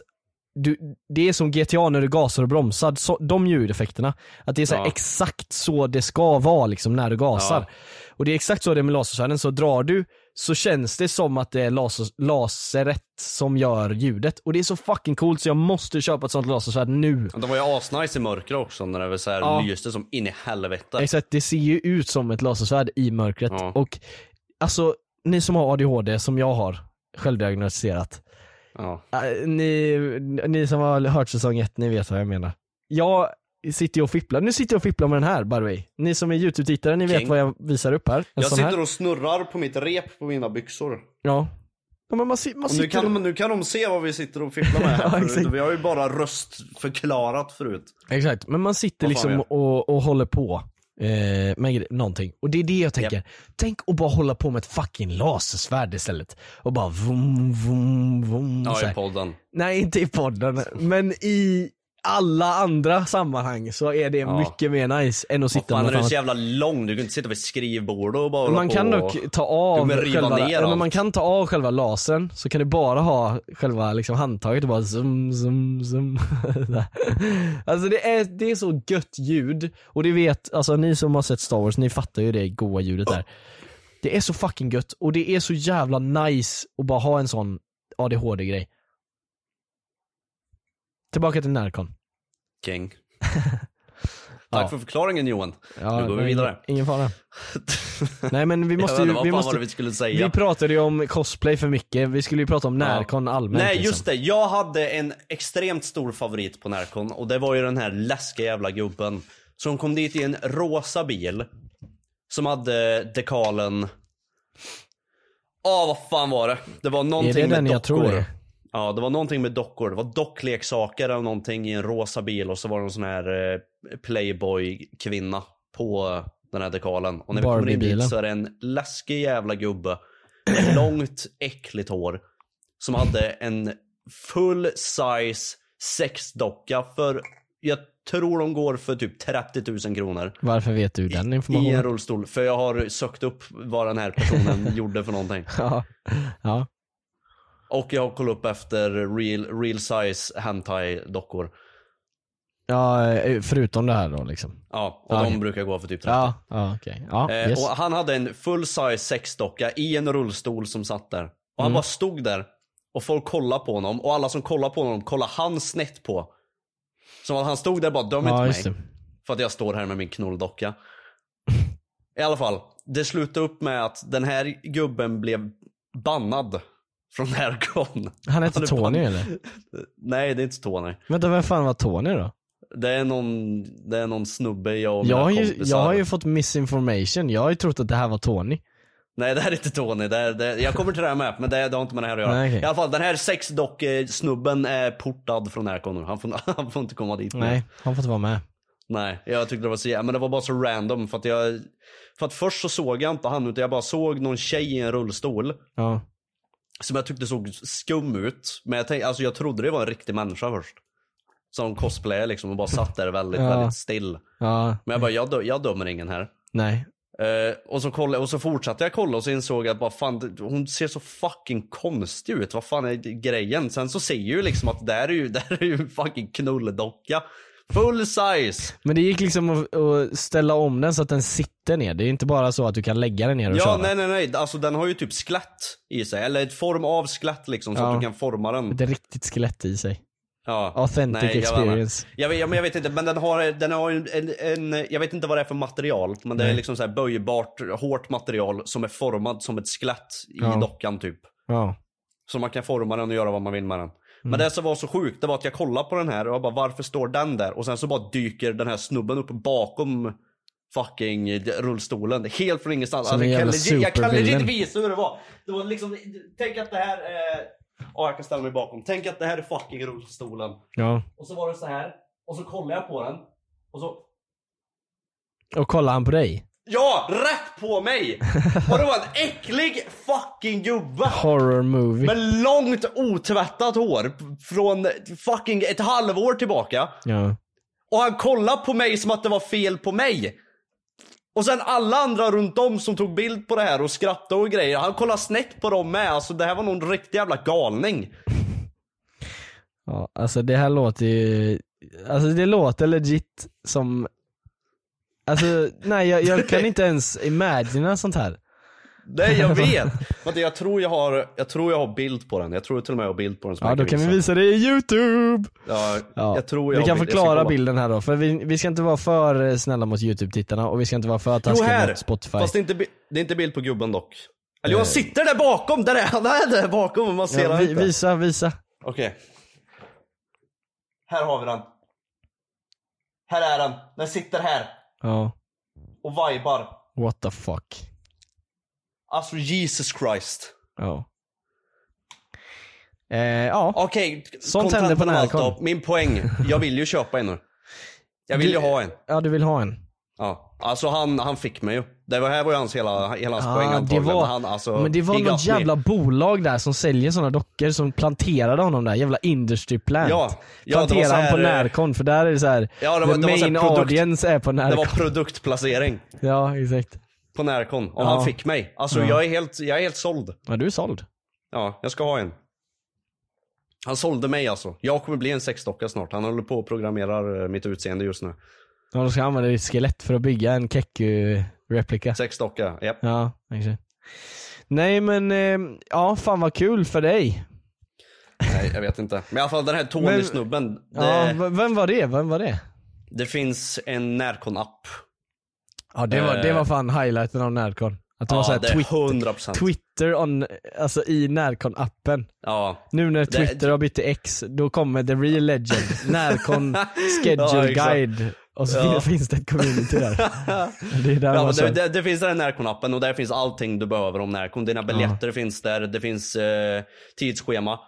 du, det är som GTA när du gasar och bromsar, så, de ljudeffekterna. Att det är så Ja. exakt så det ska vara liksom när du gasar. Ja. Och det är exakt så det är med lasersvärden, så drar du så känns det som att det är laser, laseret som gör ljudet. Och det är så fucking coolt så jag måste köpa ett sånt lasersvärd nu. De var ju asnice i mörker också när det så här Ja. lyste som in i helvete. Exakt, det ser ju ut som ett lasersvärd i mörkret. Ja. Och alltså, ni som har ADHD som jag har, självdiagnostiserat. Ja. Äh, ni, ni som har hört säsong 1, ni vet vad jag menar. Jag sitter ju och fipplar, nu sitter jag och fipplar med den här by the way. Ni som är YouTube-tittare, ni vet King. vad jag visar upp här. En Jag sitter här. och snurrar på mitt rep på mina byxor. Ja. ja men man, man Och nu, kan, nu kan de se vad vi sitter och fipplar med *laughs* Ja, här exakt. förut. Vi har ju bara röstförklarat förut. Exakt, men man sitter liksom och, och håller på eh, med någonting. Och det är det jag tänker. Tänk att bara hålla på med ett fucking lasersvärd istället. Och bara vum, vum, vum. Ja, i podden. Nej, inte i podden, men i alla andra sammanhang så är det Ja. mycket mer nice än att sitta fan med är du något så jävla lång? Du kan inte sitta vid skrivbordet och bara Man kan dock ta av själva, ner man kan ta av själva lasern, så kan du bara ha själva liksom handtaget och bara zoom, zoom, zoom. *laughs* alltså det är, det är så gött ljud, och det vet, alltså ni som har sett Star Wars, ni fattar ju det goa ljudet där. Det är så fucking gött, och det är så jävla nice att bara ha en sån ADHD-grej. Tillbaka till Närcon. King. *laughs* Tack Ja. för förklaringen Johan. Ja, nu går vi vidare. Ingen fara. *laughs* Nej men vi måste ju, vi måste, vi skulle säga? vi pratade ju om cosplay för mycket, vi skulle ju prata om Närcon allmänt Nej liksom. just det, jag hade en extremt stor favorit på Närcon och det var ju den här läskiga jävla gubben som kom dit i en rosa bil som hade dekalen Ja vad fan var det? Det var någonting Är det med den dockor. jag tror det? Ja det var någonting med dockor, det var dockleksaker eller någonting i en rosa bil och så var det en sån här eh, playboy kvinna på den här dekalen. Och när vi kommer in dit så är det en läskig jävla gubbe med *clears throat* långt äckligt hår som hade en full size sexdocka för jag tror de går för typ 30 000 kronor. Varför vet du den I en informationen? rullstol, för jag har sökt upp vad den här personen *laughs* gjorde för någonting. Ja. ja. Och jag har kollat upp efter real, real size hentai dockor. Ja, eh, förutom det här då liksom. Ja, och Ja, de okej. brukar gå för typ 30. Ja, ja okej. Ja, Eh, yes. Och han hade en full size sexdocka i en rullstol som satt där. Och han Mm. bara stod där och folk kollade på honom och alla som kollade på honom kollade han snett på. Som att han stod där och bara döm Ja, inte mig. För att jag står här med min knulldocka. I alla fall, det slutade upp med att den här gubben blev bannad Från *laughs* Närcon. Han heter är Tony fan- eller? *laughs* Nej det är inte Tony. Vänta, vem fan var Tony då? Det är någon, det är någon snubbe jag och Jag har, mina ju, kompisar. jag har ju fått misinformation, jag har ju trott att det här var Tony. Nej det här är inte Tony, det är, det, jag kommer till det här med men det, det har inte med det här att göra. Nej, okej. I alla fall den här sexdock-snubben är portad från Närcon nu. Han får, *laughs* han får inte komma dit. Nej, han får inte vara med. Nej, jag tyckte det var så jä- men det var bara så random för att jag För att först så såg jag inte han utan jag bara såg någon tjej i en rullstol Ja. Som jag tyckte såg skum ut Men jag tänkte, alltså jag trodde det var en riktig människa först Som cosplayer liksom och bara satt där väldigt, *laughs* Ja. väldigt still Ja, Men jag bara, jag, dö- jag dömer ingen här nej. Eh, och, så kolla, och så fortsatte jag kolla och så insåg jag att bara, fan, hon ser så fucking konstig ut. Vad fan är grejen? Sen så ser jag ju liksom att det här är ju, *laughs* det här är ju en fucking knulledocka. Full size! Men det gick liksom att, att ställa om den så att den sitter ner, det är inte bara så att du kan lägga den ner och Ja, köra. nej nej nej. Alltså den har ju typ skelett i sig. Eller ett form av skelett liksom så Ja. att du kan forma den. Ett riktigt skelett i sig. Ja. Authentic Nej, jag experience. Jag vet, ja, men jag vet inte, men den har, den har ju en, en, jag vet inte vad det är för material, men det är Nej. liksom så här böjbart, hårt material som är format som ett skelett i Ja. dockan typ. Ja. Så man kan forma den och göra vad man vill med den. Mm. Men det som var så sjukt, det var att jag kollade på den här och jag bara varför står den där? Och sen så bara dyker den här snubben upp bakom fucking rullstolen. Helt från ingenstans. En jag, kan legit, jag kan legit visa hur det var. Det var liksom, tänk att det här är... Ja, jag kan ställa mig bakom. Tänk att det här är fucking rullstolen. Ja. Och så var det så här. Och så kollade jag på den. Och så... Och kollar han på dig? Ja! Rätt på mig! Och det var en äcklig fucking gubbe! Horror movie. Med långt otvättat hår från fucking ett halvår tillbaka. Ja. Och han kollade på mig som att det var fel på mig. Och sen alla andra runt om som tog bild på det här och skrattade och grejer. Han kollade snett på dem med. Alltså det här var någon riktig jävla galning. ja. Alltså det här låter ju, alltså det låter legit som, alltså nej jag, jag kan inte ens imagina sånt här. Nej jag *laughs* vet. Vänta jag tror jag har, jag tror jag har bild på den. Jag tror till och med jag har bild på den som Ja jag då kan vi visa det i youtube! Ja, Ja. jag tror jag vi kan bild. Jag förklara bilden här då, för vi, vi ska inte vara för snälla mot youtube-tittarna och vi ska inte vara för taskiga mot Spotify. Fast det är, inte, det är inte bild på gubben dock. Eller han Eh. sitter där bakom! Där är han! Han är där bakom och man ser ja, vi, inte. visa, visa. Okej. Här har vi den. Här är den. Den sitter här Ja, och vibar. what the fuck. Alltså Jesus Christ. Ja. Eh, ja. Okej, Sånt händer på av allt Närcon. då. Min poäng. Jag vill ju köpa en nu. Jag vill Du- ju ha en. ja, du vill ha en? Ja. Alltså han, han fick mig ju. Det var, här var ju hans hela, hela hans poäng Ah, det antagligen. var, han, alltså, men det var något got me. jävla bolag där som säljer sådana dockor som planterade honom där, jävla industry plant. Ja, ja, det planterade så han här, på Närcon för där är det så här. Ja, det var- the det här main produkt- audience är på Det Närcon. var produktplacering *laughs* Ja, exakt. på Närcon. Och Ja. han fick mig. Alltså Ja. jag, är helt, jag är helt såld. Ja, du är såld. Ja, jag ska ha en. Han sålde mig alltså. Jag kommer bli en sexdocka snart. Han håller på och programmerar eh, mitt utseende just nu. Ja, då ska använda ditt skelett för att bygga en Keku-replika. Sexdocka, japp. Ja, exakt. Nej men, eh, ja fan vad kul för dig. Nej, jag vet inte. Men i alla fall den här Tony-snubben. Det, Ja, vem var det? Vem var det? det finns en Närcon-app. Ja det var, det Eh. var fan highlighten av Närcon. Att det var Ja, såhär det är Twitter, 100%. Twitter on, alltså i Närcon-appen. Ja. Nu när Det- Twitter har bytt till X, då kommer the real legend, *laughs* Närcon schedule Ja, exakt. guide. Och så Ja. *laughs* finns det ett community där. *laughs* Det är där Ja, det, det, det finns den här Närcon-appen och där finns allting du behöver om Närcon. Dina biljetter finns där, det finns eh, tidsschema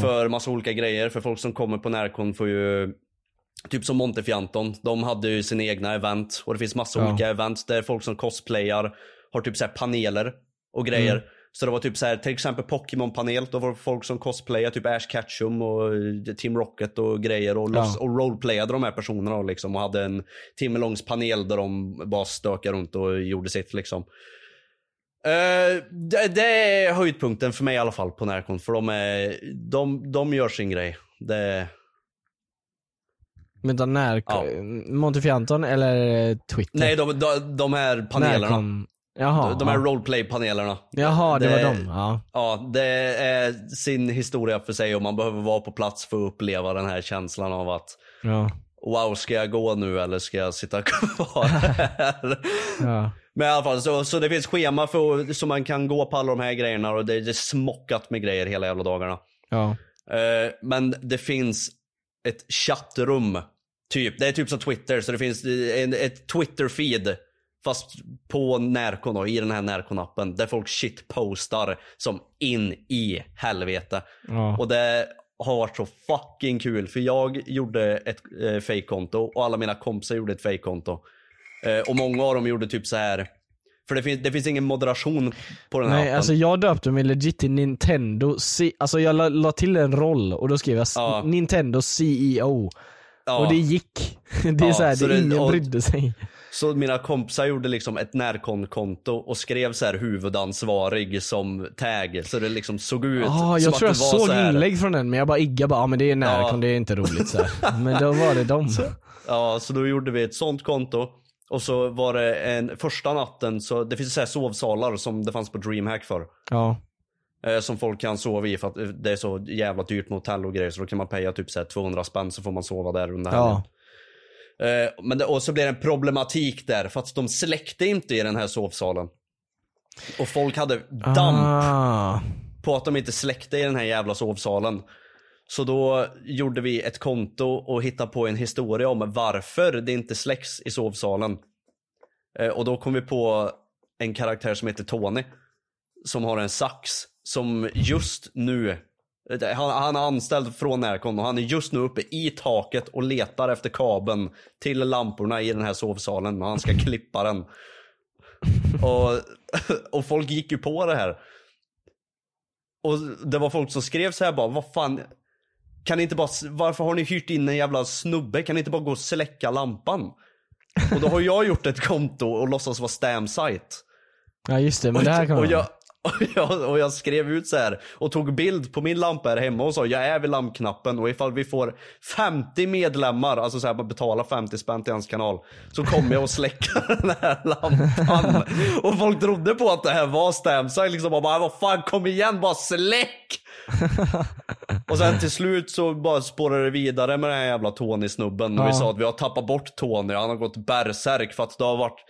för massa olika grejer. För folk som kommer på Närcon får ju Typ som Montefianton, de hade ju sina egna event och det finns massa Ja. olika event där folk som cosplayar har typ så här paneler och grejer. Mm. Så det var typ så här, till exempel Pokémon-panel, då var det folk som cosplayar, typ Ash Ketchum och eh, Team Rocket och grejer och, Ja. och roleplayade de här personerna och liksom och hade en timme långs panel där de bara stökade runt och gjorde sitt liksom. Eh, det, det är höjdpunkten för mig i alla fall på Närcon för de, är, de, de gör sin grej. Det, Men då Närcon, Ja. Montefianton eller Twitter? nej, de, de, de här panelerna. Närcon. Jaha. de här ja. roleplay-panelerna. Jaha, det, var de. Ja. Ja, det är sin historia för sig och man behöver vara på plats för att uppleva den här känslan av att ja. wow ska jag gå nu eller ska jag sitta *laughs* kvar här? *laughs* Ja. Men i alla fall, så, så det finns schema för, så man kan gå på alla de här grejerna och det, det är smockat med grejer hela jävla dagarna. Ja. Eh, men det finns ett chattrum, typ. Det är typ som Twitter, så det finns en, ett Twitter-feed. Fast på Närcon då, i den här Närcon-appen. Där folk shitpostar som in i helvete. Ja. Och det har varit så fucking kul. För jag gjorde ett eh, fake-konto och alla mina kompisar gjorde ett fake-konto. Eh, och många av dem gjorde typ så här. För det finns, det finns ingen moderation på den här Nej, appen. alltså jag döpte mig legit till Nintendo C- Alltså jag la, la till en roll och då skrev jag Ja. Nintendo CEO. Ja. Och det gick. *laughs* Det är Ja, så här, så det- ingen och- brydde sig. Så mina kompisar gjorde liksom ett närkon-konto och skrev så här huvudansvarig som tag. Så det liksom såg ut som jag tror jag såg så här. inlägg från den men jag bara iggade bara, ah, men det är närkon, Ja. det är inte roligt så här. *laughs* Men då var det dem. Ja, så då gjorde vi ett sånt konto. Och så var det en, första natten, så det finns så här sovsalar som det fanns på DreamHack för. Ja. Eh, som folk kan sova i för att det är så jävla dyrt med hotell och grejer. Så då kan man paya typ så här 200 spänn så får man sova där under helgen. Ja. Eh, men det, och så blev det en problematik där för att de släckte inte i den här sovsalen. Och folk hade damp Ah. på att de inte släckte i den här jävla sovsalen. Så då gjorde vi ett konto och hittade på en historia om varför det inte släcks i sovsalen. Eh, Och då kom vi på en karaktär som heter Tony. Som har en sax som just nu, han, han är anställd från Närcon och han är just nu uppe i taket och letar efter kabeln till lamporna i den här sovsalen och han ska *laughs* klippa den. Och, *laughs* och folk gick ju på det här. Och det var folk som skrev så här bara, vad fan. Kan ni inte bara, varför har ni hyrt in en jävla snubbe? Kan ni inte bara gå och släcka lampan? Och då har jag gjort ett konto och låtsas vara Stamsite. Ja just det, men det här kan och, jag, *laughs* och, jag, och jag skrev ut så här och tog bild på min lampa här hemma och sa jag är vid lampknappen och ifall vi får 50 medlemmar, alltså så här man betalar 50 spänn till hans kanal, så kommer jag att släcka *laughs* den här lampan. *laughs* och folk trodde på att det här var Stamsite liksom och bara vad fan kom igen bara släck! *laughs* och sen till slut så bara spårade det vidare med den här jävla Tony-snubben. Och vi Ja. sa att vi har tappat bort Tony. Han har gått bärsärk för att det har varit,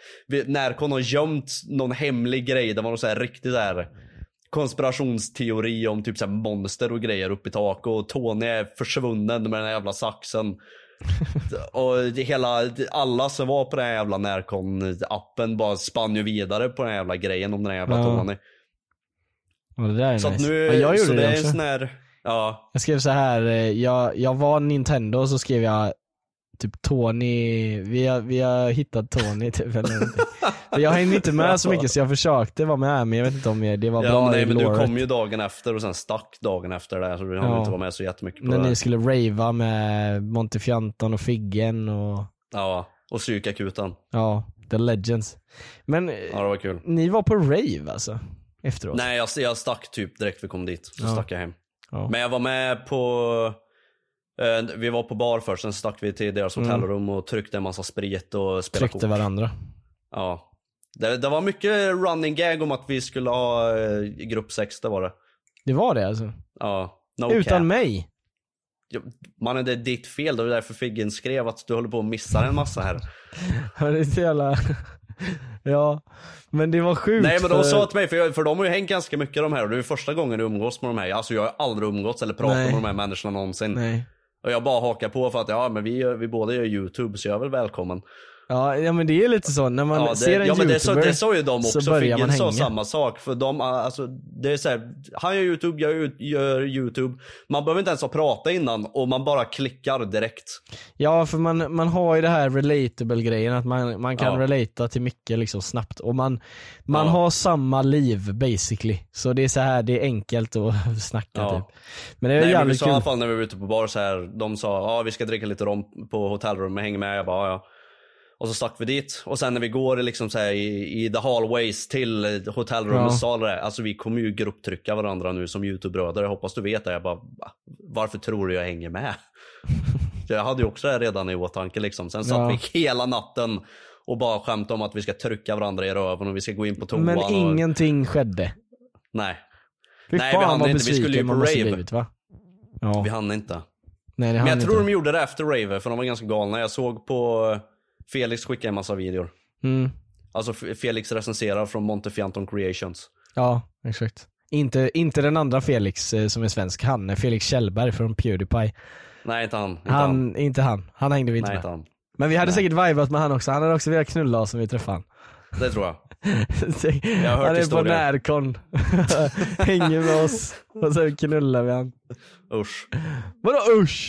Närcon har gömt någon hemlig grej. Det var någon så här riktig här konspirationsteori om typ så monster och grejer uppe i tak. Och Tony är försvunnen med den här jävla saxen. *laughs* och hela, alla som var på den här jävla Närcon-appen bara spann ju vidare på den här jävla grejen om den här jävla Ja. Tony. Ja, det är Så nice. nu, ja, jag gjorde så det, det, är en också. sån här, ja. Jag skrev så här, eh, jag, jag var Nintendo så skrev jag typ Tony, vi har, vi har hittat Tony *laughs* typ eller. För jag hängde inte med så mycket så jag försökte vara med men jag vet inte om jag, det var Ja, bra nej, i men du kom ju dagen efter och sen stack dagen efter det så du hann Ja. inte vara med så jättemycket på När det. ni skulle rava med Montefianton och Figgen och Ja, och psykakuten. ja, the legends. Men eh, Ja, var kul. ni var på rave alltså? Efteråt? Nej, jag, jag stack typ direkt vi kom dit. Så Ja. stack jag hem. Ja. Men jag var med på eh, vi var på bar först, sen stack vi till deras Mm. hotellrum och tryckte en massa sprit och spelade Tryckte kort. varandra. Ja. Det, det var mycket running gag om att vi skulle ha eh, grupp sex, det var det. Det var det alltså? Ja. No Utan cap. mig? Mannen, det är ditt fel. Det var därför Figgen skrev att du håller på att missa en massa här. *laughs* Det är så jävla... *laughs* ja, men det var sjukt Nej men de för- sa till mig, för, jag, för de har ju hängt ganska mycket de här och det är första gången du umgås med de här. Alltså jag har aldrig umgåtts eller pratat Nej. med de här människorna någonsin. Nej. Och jag bara hakar på för att ja men vi, vi båda gör YouTube så jag är väl välkommen. Ja, ja men det är lite så, när man ja, ser en ja men det youtuber det sa ju de så också, Figgen sa samma sak. För de, alltså det är så här, han gör YouTube, jag gör- YouTube. Man behöver inte ens ha pratat innan och man bara klickar direkt. Ja, för man, man har ju det här relatable grejen, att man, man kan Ja. relata till mycket liksom snabbt. Och man, man Ja. har samma liv basically. Så det är så här, det är enkelt att *laughs* snacka Ja. typ. Men det är Nej, men vi jävligt sa i alla fall när vi var ute på bar så här, de sa ja vi ska dricka lite rom på hotellrummet, häng med. Jag bara ja. Och så stack vi dit. Och sen när vi går liksom så här, i, i the hallways till Ja. hotellrummets sal där, Alltså vi kommer ju grupptrycka varandra nu som YouTube-bröder. Jag hoppas du vet det. Jag bara, va? varför tror du jag hänger med? *laughs* Jag hade ju också det redan i åtanke liksom. Sen satt Ja. vi hela natten och bara skämtade om att vi ska trycka varandra i röven och vi ska gå in på toan. Men och... ingenting skedde. Nej, Fy Nej, vi hann inte. Vi skulle ju på rave. blivit va? Ja. vi hann inte. Nej, det Men hann jag inte. tror de gjorde det efter Raver för de var ganska galna. Jag såg på Felix skicka en massa videor. Mm. Alltså Felix recenserar från Montefianton Creations. Ja, exakt. Inte, inte den andra Felix eh, som är svensk, han är Felix Kjellberg från Pewdiepie. Nej inte han. Inte han. Han, inte han. Han hängde vi inte Nej med. inte han. Men vi hade Nej. säkert vibat med han också, han hade också velat knulla oss om vi träffade han. Det tror jag. *laughs* han har hört är på historier. närkon, *laughs* hänger med oss och så knullar vi han. Usch. Vadå usch?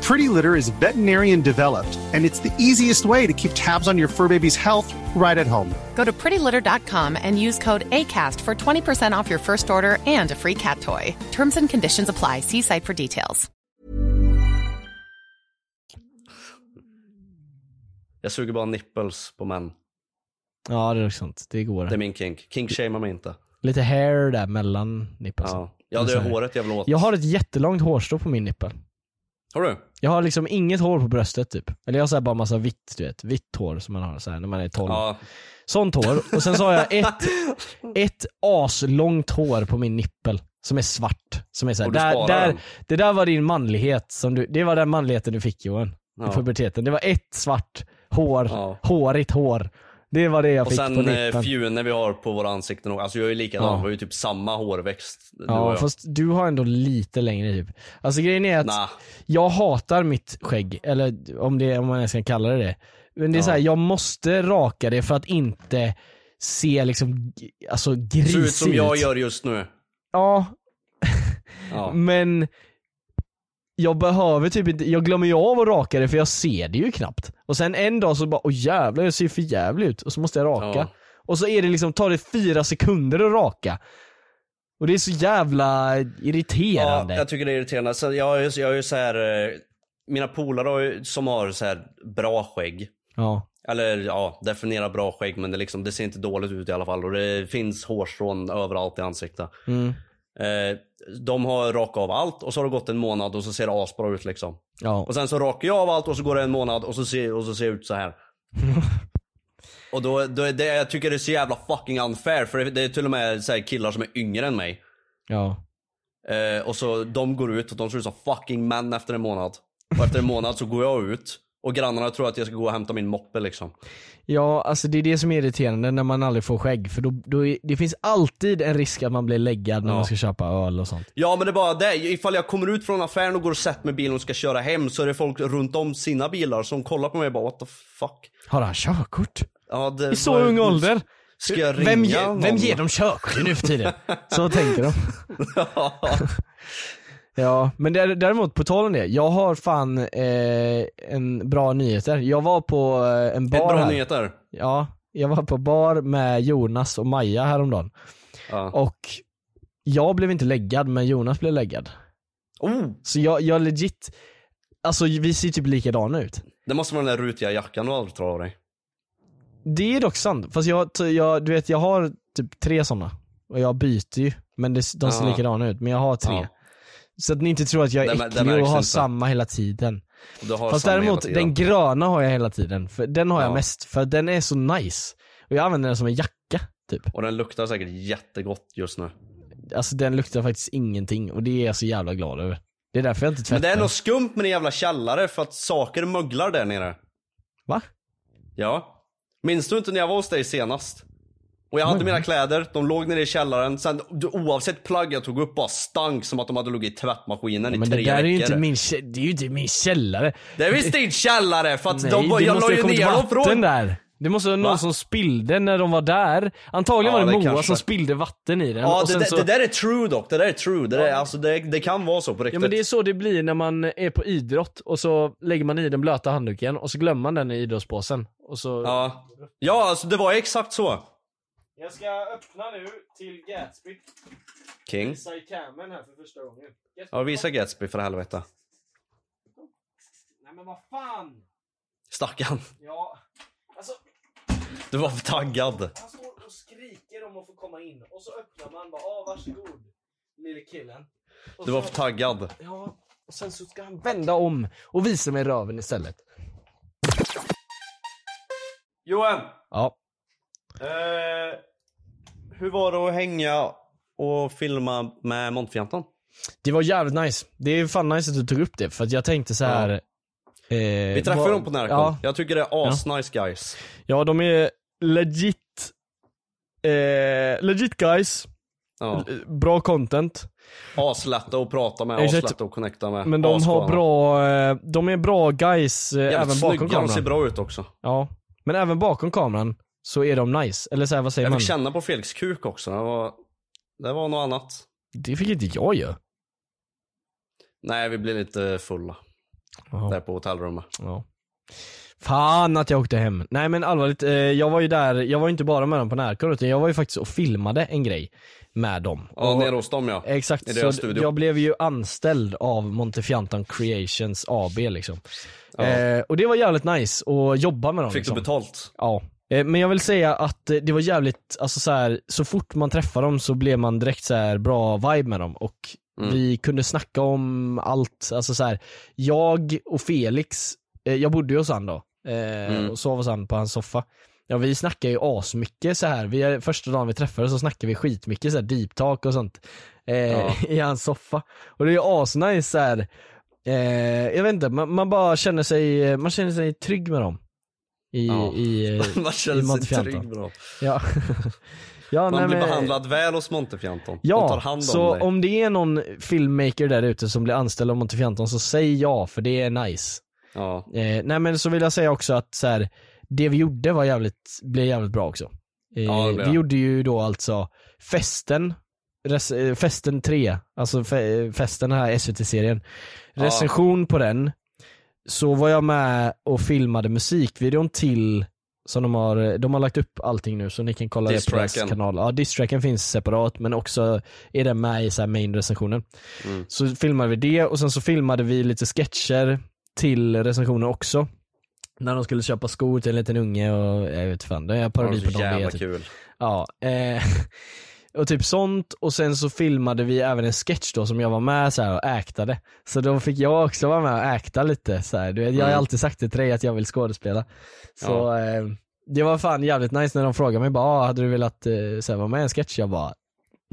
Pretty Litter is veterinarian developed, and it's the easiest way to keep tabs on your fur baby's health right at home. Go to prettylitter.com and use code ACAST for 20% off your first order and a free cat toy. Terms and conditions apply. See site for details. Jag suger bara nipples på män. Ja det är också sant, det går. Det är min kink. Kink shamear mig inte. Lite hair där mellan nippelsen. Ja, ja det är håret jag vill åt. Jag har ett jättelångt hårstrå på min nippel. Har du? Jag har liksom inget hår på bröstet typ. Eller jag har så här bara massa vitt, du vet. Vitt hår som man har så här när man är 12. Ja. Sånt hår. Och sen så har jag *laughs* ett, ett aslångt hår på min nippel. Som är svart. Som är så här, där, där, den? det där var din manlighet. Som du, det var den manligheten du fick Johan. I Ja. puberteten. Det var ett svart hår, Ja. hårigt hår. Det var det jag Och fick sen på eh, nippeln. fjuner vi har på våra ansikten. och- Alltså jag är ju likadan. Ja. Vi har ju typ samma hårväxt. och Ja fast du har ändå lite längre typ. Alltså grejen är att Nah. jag hatar mitt skägg, eller om, det, om man ens kan kalla det det. Men det är Ja. så här, jag måste raka det för att inte se liksom, alltså grisig Ser ut som jag gör just nu. Ja, Ja. *laughs* men jag behöver typ inte, jag glömmer ju av att raka det för jag ser det ju knappt. Och sen en dag så bara, åh jävlar jag ser för jävligt ut och så måste jag raka. Ja. Och så är det liksom, tar det fyra sekunder att raka. Och det är så jävla Ja, irriterande. jag tycker det är irriterande. Så jag, jag är ju så här, eh, mina polare har ju- som har så här bra skägg. Ja. Eller ja, definiera bra skägg men det, liksom, det ser inte dåligt ut i alla fall. Och det finns hårstrån överallt i ansiktet. Mm. Eh, de har rakat av allt och så har det gått en månad och så ser det asbra ut liksom. Ja. Och sen så rakar jag av allt och så går det en månad och så ser, och så ser jag ut så här. *laughs* och då, då är det, jag tycker det är så jävla fucking unfair för det, det är till och med så här killar som är yngre än mig. Ja. Eh, och så de går ut och de ser ut som fucking män efter en månad. Och efter en månad så går jag ut och grannarna tror att jag ska gå och hämta min moppe liksom. Ja, alltså det är det som är irriterande när man aldrig får skägg. För då, då är, det finns alltid en risk att man blir läggad när Ja. man ska köpa öl och sånt. Ja men det är bara det, ifall jag kommer ut från affären och går och sätter mig i bilen och ska köra hem så är det folk runt om sina bilar som kollar på mig och bara what the fuck. Har han körkort? Ja, det I så var- ung ålder? Ska jag ringa Vem, ge, vem ger dem körkort nu för tiden? *laughs* Så tänker de. Ja, men där- däremot på tal om det. Jag har fan eh, en bra nyheter. Jag var på eh, en bar Ett bra här. nyheter. Ja, jag var på bar med Jonas och Maja häromdagen. Ja. Och jag blev inte läggad, men Jonas blev läggad. Oh, Så jag, jag legit, alltså vi ser typ likadana ut. det måste vara den där rutiga jackan du aldrig tar av dig. Det är dock sant, fast jag, jag, du vet jag har typ tre sådana. Och jag byter ju, men det, de ser Ja. likadana ut. Men jag har tre. Ja. Så att ni inte tror att jag är det äcklig märks och har samma hela tiden. Fast däremot, tiden. den gröna har jag hela tiden. För den har jag Ja. mest, för den är så nice. Och jag använder den som en jacka, typ. Och den luktar säkert jättegott just nu. Alltså den luktar faktiskt ingenting och det är jag så jävla glad över. Det är därför jag inte Men tvättar. det är något skumt med din jävla källare för att saker möglar där nere. Va? Ja. Minns du inte när jag var hos dig senast? Och jag hade mina kläder, de låg nere i källaren. Sen oavsett plagg jag tog upp bara stank som att de hade legat i tvättmaskinen i Men tre det där är ju veckor. inte min, kä- det är ju inte min källare. Det är visst din källare för att Nej, de, det jag måste la ju ner dem från... där. Det måste vara någon Va? som spillde när de var där. Antagligen Ja, var det det Moa kanske. som spillde vatten i den. Ja det, det, så... det där är true dock, det där är true. Det, där, alltså, det, det kan vara så på riktigt. Ja men det är så det blir när man är på idrott och så lägger man i den blöta handduken och så glömmer man den i idrottspåsen. Och så... Ja, ja alltså det var exakt så. Jag ska öppna nu till Gatsby. King. Visa i camen här för första gången. Gatsby, Ja, visa Gatsby för helvete. Nej men vad fan! Stackarn. Ja, alltså Du var för taggad. han står och skriker om att få komma in och så öppnar man bara ah varsågod lille killen. Och Du var för taggad. Ja, och sen så ska han vända om och visa mig röven istället. Johan! Ja. Eh, hur var det att hänga och filma med Montfjantan? Det var jävligt nice. Det är fan nice att du tog upp det för att jag tänkte så här. Eh, Vi träffade vad- dem på Närcon. Ja, Jag tycker det är asnice guys. ja, de är legit eh, legit guys. Ja. Bra content. Aslätta att prata med, Exakt. aslätta att connecta med. Men de har Assköna. bra, eh, de är bra guys eh, Jävligt även bakom snygga, de ser kameran. bra ut också. Ja. Men även bakom kameran så är de nice. Eller så här, vad säger Jag man? fick känna på Felix kuk också. Det var, det var något annat. Det fick inte jag göra. Nej, vi blev lite fulla. Jaha. Där på hotellrummet. Ja. Fan att jag åkte hem. Nej men allvarligt, eh, jag var ju där, jag var ju inte bara med dem på Närkon utan jag var ju faktiskt och filmade en grej med dem. Ja, Och- nere hos dem ja. Exakt, I så studio. jag blev ju anställd av Montefiantan Creations AB liksom. Ja. Eh, och det var jävligt nice att jobba med dem. Fick liksom. du betalt? Ja. Eh, Men jag vill säga att eh, det var jävligt, alltså så här, så fort man träffade dem så blev man direkt så här bra vibe med dem och Mm. vi kunde snacka om allt, alltså så här, jag och Felix, eh, jag bodde ju hos han då, Mm. och sov hos han på hans soffa. Ja vi snackar ju asmycket så här. Vi, första dagen vi träffades så snackade vi skitmycket så här deep talk och sånt eh, Ja. *laughs* i hans soffa. Och det är ju asnice så här. Eh, jag vet inte, man, man bara känner sig, man känner sig trygg med dem. I, Ja. i, eh, *laughs* Man i känner sig Montefianton. trygg bra. Ja. *laughs* ja Man nej, blir men- behandlad väl hos Montefjanton. De tar Ja, hand så om dig. om det är någon filmmaker där ute som blir anställd av Montefianton så säg ja, för det är nice. Ja. Eh, nej men så vill jag säga också att så här, det vi gjorde var jävligt, blev jävligt bra också. Eh, Ja, vi gjorde ju då alltså festen, res, eh, festen 3, alltså fe, festen den här SVT-serien. Ja. Recension på den, så var jag med och filmade musikvideon till som de har, de har lagt upp allting nu så ni kan kolla det på deras kanal. Ja, distracken finns separat men också är den med i så här main recensionen. Mm. Så filmade vi det och sen så filmade vi lite sketcher till recensionen också. När de skulle köpa skor till en liten unge och jag vet fan, det är Det parodi på dem. det jävla typ. kul. Ja, eh, *laughs* och typ sånt och sen så filmade vi även en sketch då som jag var med så här och äktade. Så då fick jag också vara med och äkta lite så här. Du vet, jag har Mm. alltid sagt det till dig att jag vill skådespela. Så Ja. eh, det var fan jävligt nice när de frågade mig bara ah, hade du velat eh, så här, vara med i en sketch? Jag bara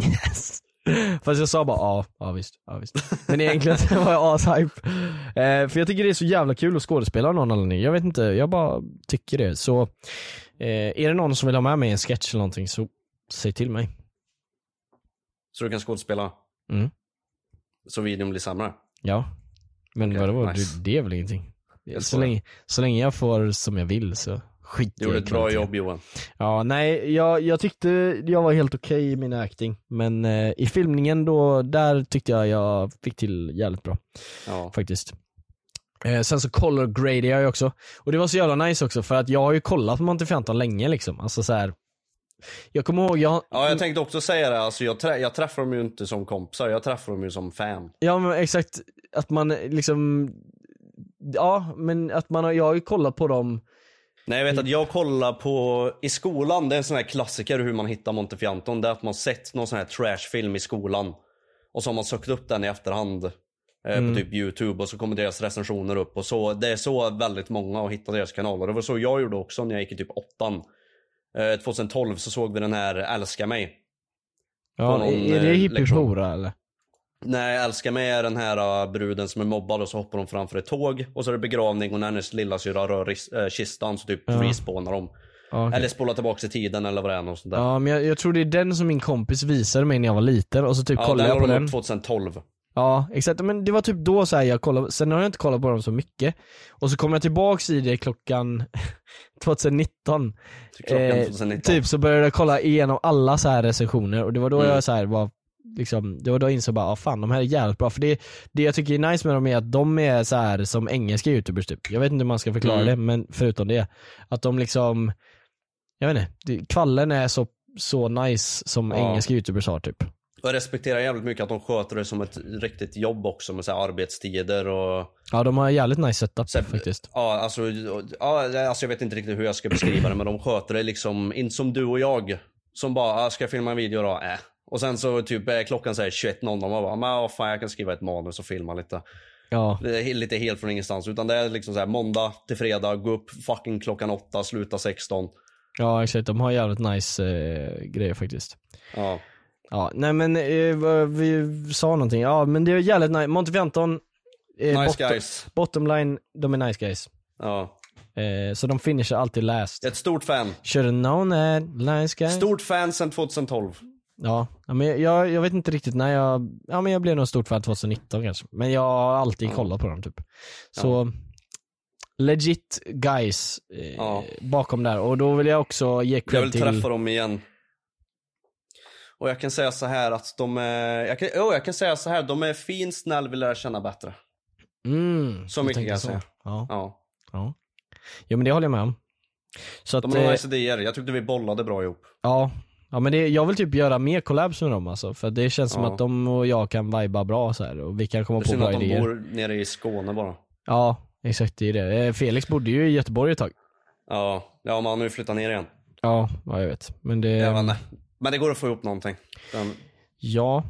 yes. *laughs* Fast jag sa bara ja, ja visst, ja visst. Men egentligen så var jag ashype. Eh, för jag tycker det är så jävla kul att skådespela av någon anledning. Jag vet inte, jag bara tycker det. Så eh, är det någon som vill ha med mig i en sketch eller någonting så säg till mig. Så du kan skådespela? Mm. Så videon blir sämre? Ja. Men Okej, vadå, nice. det, är väl ingenting. Så länge, så länge jag får som jag vill så skit Du gjorde ett bra jobb Johan. Ja, nej, jag, jag tyckte jag var helt okej i min acting. Men eh, i filmningen då, där tyckte jag jag fick till jävligt bra Ja. faktiskt. Eh, sen så color gradade jag ju också. Och det var så jävla nice också för att jag har ju kollat på Montefianton länge liksom. Alltså så här. Jag kommer ihåg, jag, ja, jag tänkte också säga det. Alltså, jag, trä- jag träffar dem ju inte som kompisar, jag träffar dem ju som fan. Ja men exakt, att man liksom Ja men att man har, jag har ju kollat på dem Nej jag vet att jag kollar på, i skolan, det är en sån här klassiker hur man hittar Montefianton. Det är att man sett någon sån här trashfilm i skolan. Och så har man sökt upp den i efterhand. Eh, Mm. På typ youtube och så kommer deras recensioner upp. Och så, det är så väldigt många har hittat deras kanaler. Det var så jag gjorde också när jag gick i typ åttan. Eh, 2012 så såg vi den här Älska mig. Ja, är, det eh, hippie lektion. hora eller? Nej, Älska mig är den här uh, bruden som är mobbad och så hoppar de framför ett tåg. Och så är det begravning och när hennes lillasyrra rör eh, kistan så typ Ja. respawnar de. Okej. Eller spolar tillbaka i tiden eller vad det är. Något sånt där. ja men jag, jag tror det är den som min kompis visade mig när jag var liten och så typ Ja, kollade jag på den. upp 2012. Ja, exakt. Men det var typ då så här jag kollade, sen har jag inte kollat på dem så mycket. Och så kom jag tillbaks i det klockan *laughs* 2019. Klockan Eh, 2019. Typ så började jag kolla igenom alla så här recensioner och det var då Mm. jag så här var liksom, det var då jag insåg bara, ah, fan de här är jävligt bra. För det, det jag tycker är nice med dem är att de är så här som engelska youtubers typ. Jag vet inte hur man ska förklara Mm. det, men förutom det. Att de liksom, jag vet inte, det, kvallen är så, så nice som Ja. engelska youtubers har typ. Jag respekterar jävligt mycket att de sköter det som ett riktigt jobb också med så arbetstider och Ja de har jävligt nice setup Så faktiskt. Ja, alltså, ja, alltså jag vet inte riktigt hur jag ska beskriva det men de sköter det liksom, inte som du och jag. Som bara, ah, ska jag filma en video då? Äh. Och sen så typ är klockan säger 21.00 och man bara, men ah, fan jag kan skriva ett manus och filma lite. Ja, lite helt från ingenstans. Utan det är liksom så här måndag till fredag, gå upp fucking klockan 8, sluta 16. ja exakt. De har jävligt nice eh, grejer faktiskt. Ja. Ja, nej men eh, vi sa någonting, ja men det är jävligt nice. Montefianton, eh, Nice bottom, guys. bottom line, de är nice guys. Ja. Eh, så de finishar alltid last. Ett stort fan. Should've known that, nice guys. Stort fan sedan 2012. Ja, ja, men jag, jag vet inte riktigt när jag, ja men jag blev nog stort fan 2019 kanske. Men jag har alltid Ja. kollat på dem typ. Så, legit guys eh, Ja. bakom där. Och då vill jag också ge Jag cred vill till... träffa dem igen. Och jag kan säga så här att de är, jag kan, oh, jag kan säga så här, de är fin, snäll, vill lära känna bättre. Mm, Så mycket kan jag säga. Ja, Ja. ja. Jo men det håller jag med om. Så att, De har eh, nice idéer, jag tyckte vi bollade bra ihop. Ja, ja men det, jag vill typ göra mer collabs med dem alltså. För det känns som Ja. att de och jag kan viba bra så här och vi kan komma Det är på synd bra att de idéer. bor nere i Skåne bara. Ja, exakt det är det. Eh, Felix bodde ju i Göteborg ett tag. Ja, ja men han har ju flyttat ner igen. Ja, ja jag vet. Men det, Jag vet inte. Men det går att få ihop någonting. Den, ja,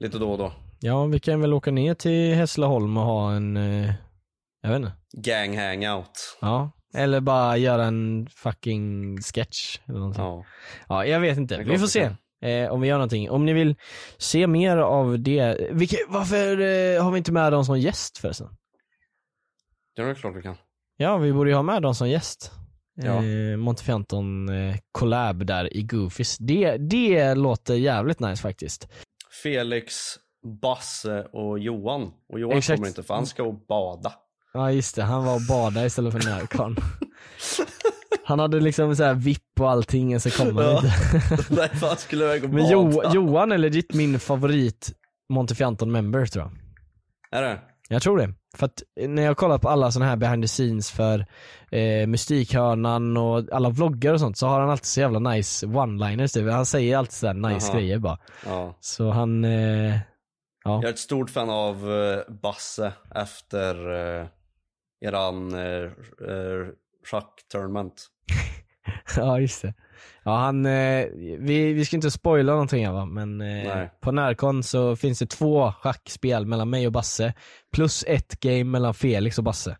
lite då och då. ja vi kan väl åka ner till Hässleholm och ha en, eh, jag vet inte. Gang hangout. Ja, eller bara göra en fucking sketch eller någonting. Ja, Ja. jag vet inte. Vi får se. Eh, om vi gör någonting. Om ni vill se mer av det. Vilka, varför eh, har vi inte med dem som gäst förresten? Det är klart vi kan. Ja, vi borde ju ha med dem som gäst. Ja. Eh, Montefianton eh, collab där i Goofies. Det, det låter jävligt nice faktiskt. Felix, Basse och Johan. Och Johan Exakt. kommer inte för han ska och bada. Ja just det, han var och badade istället för närkon. *laughs* Han hade liksom så här vipp och allting, så kom han Ja. inte. *laughs* Nej skulle iväg och Men jo, Johan är legit min favorit Montefianton member tror jag. Är det? Jag tror det. För att när jag kollar på alla såna här behind the scenes för eh, Mystikhörnan och alla vloggar och sånt så har han alltid så jävla nice one-liners typ. Han säger alltid sådär nice Jaha. grejer bara. Ja. Så han, eh, ja. Jag är ett stort fan av eh, Basse efter uh, eran uh, schack-tournament. *laughs* ja just det. Ja han, eh, vi, vi ska inte spoila någonting här va, men eh, på Närkon så finns det två schackspel mellan mig och Basse. Plus ett game mellan Felix och Basse.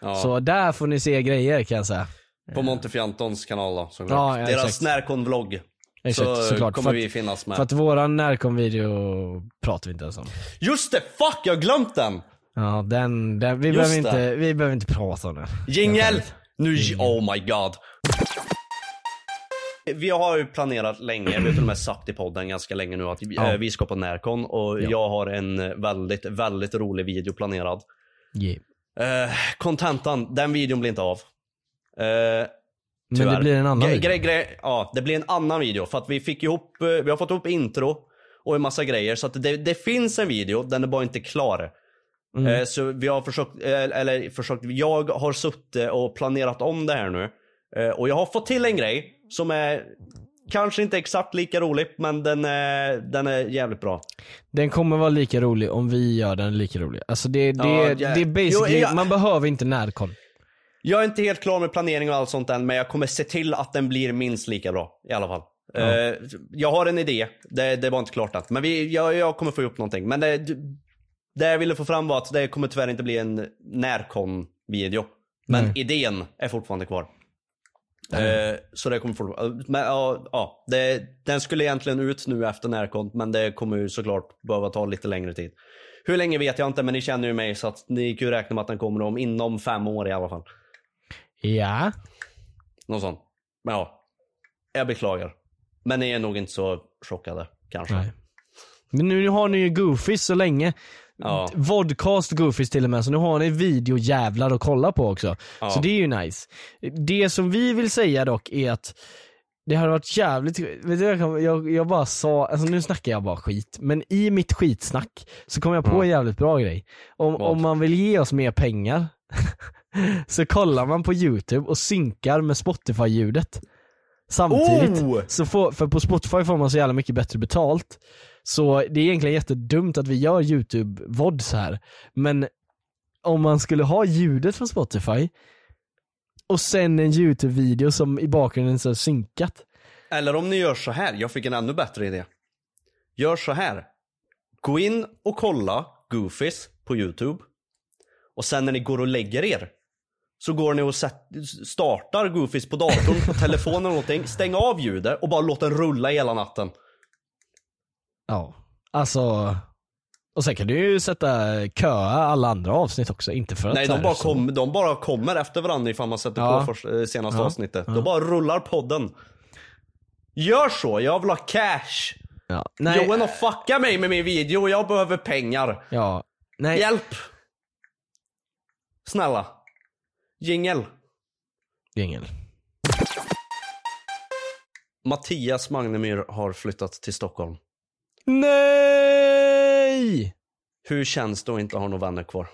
Ja. Så där får ni se grejer kan jag säga. På Montefiantons kanal då såklart. Ja, Deras. Exakt, så såklart. kommer vi finnas med. För att våran Närkon-video pratar vi inte ens om. Just det! Fuck, jag har glömt den! Ja, den, den vi, Just behöver det. inte, vi behöver inte prata om det. Jingel! Nu, oh my god. Vi har ju planerat länge, vi har till och med sagt i podden ganska länge nu att Ja. eh, vi ska på Närkon och Ja. jag har en väldigt, väldigt rolig video planerad. Yeah. Eh, Kontentan, den videon blir inte av. Eh, Men det blir en annan video. gre- gre- ja, det blir en annan video för att vi fick ihop, vi har fått ihop intro och en massa grejer så att det, det finns en video, den är bara inte klar. Mm. Eh, så vi har försökt, eller försökt, jag har suttit och planerat om det här nu. Eh, och jag har fått till en grej som är kanske inte exakt lika rolig men den är, den är jävligt bra. Den kommer vara lika rolig om vi gör den lika rolig. Alltså det, det, Ja, ja. det är basically, Jo, ja. man behöver inte Närkon. Jag är inte helt klar med planering och allt sånt än, men jag kommer se till att den blir minst lika bra. I alla fall. Eh, jag har en idé, det, det var inte klart än. Men vi, jag, jag kommer få ihop någonting. Men det, det jag ville få fram var att det kommer tyvärr inte bli en närkon-video. Men Nej. idén är fortfarande kvar. Eh, så det kommer fortfarande, men ja, ja det, den skulle egentligen ut nu efter närkon, men det kommer ju såklart behöva ta lite längre tid. Hur länge vet jag inte, men ni känner ju mig så att ni kan ju räkna med att den kommer om inom fem år i alla fall. Ja. Något sånt. Men ja. Jag beklagar. Men ni är nog inte så chockade kanske. Nej. Men nu har ni ju Goofies så länge. Ja. Vodcast Goofies till och med, så nu har ni videojävlar att kolla på också. Ja. Så det är ju nice. Det som vi vill säga dock är att det hade varit jävligt, vet du, jag, jag, jag bara sa, alltså nu snackar jag bara skit, men i mitt skitsnack så kom jag på en jävligt bra grej. Om, Vad? om man vill ge oss mer pengar *laughs* så kollar man på youtube och synkar med spotify-ljudet samtidigt. Oh! Så får, för på spotify får man så jävla mycket bättre betalt. Så det är egentligen jättedumt att vi gör youtube-vods här. Men om man skulle ha ljudet från spotify och sen en youtube-video som i bakgrunden är så synkat. Eller om ni gör så här, jag fick en ännu bättre idé. Gör så här. Gå in och kolla Goofies på YouTube. Och sen när ni går och lägger er. Så går ni och startar Goofies på datorn, på telefonen eller någonting. Stäng av ljudet och bara låt den rulla hela natten. Ja, alltså och sen kan du ju sätta köa alla andra avsnitt också, inte för att Nej, de bara, så- kom, de bara kommer efter varandra ifall man sätter Ja. på först, eh, senaste Ja. avsnittet. Ja. Då bara rullar podden. Gör så, jag vill ha cash. Ja, nej, Johan har fuckat mig med min video och jag behöver pengar. ja, nej, Hjälp! Snälla. Jingel. Jingel. Mattias Magnemyr har flyttat till Stockholm. Nej! Hur känns det att inte ha några vänner kvar?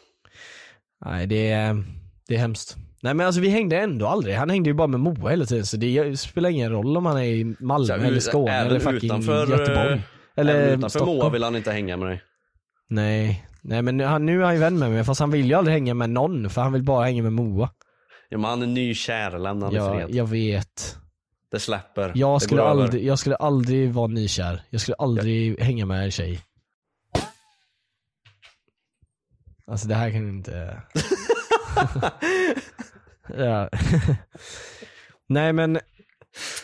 Nej det är, det är hemskt. Nej men alltså vi hängde ändå aldrig, han hängde ju bara med Moa hela tiden så det spelar ingen roll om han är i Malmö här, eller Skåne eller fucking utanför, Göteborg. eh, Eller Även utanför Stockholm. Moa vill han inte hänga med dig. Nej, nej men nu, han, nu är han ju vän med mig fast han vill ju aldrig hänga med någon för han vill bara hänga med Moa. Ja, men han är nykär, lämna honom i Ja, fred. jag vet. Det släpper. Jag det skulle, över. aldrig, jag skulle aldrig vara nykär. Jag skulle aldrig hänga med en tjej. Alltså det här kan inte... *laughs* ja. Nej men,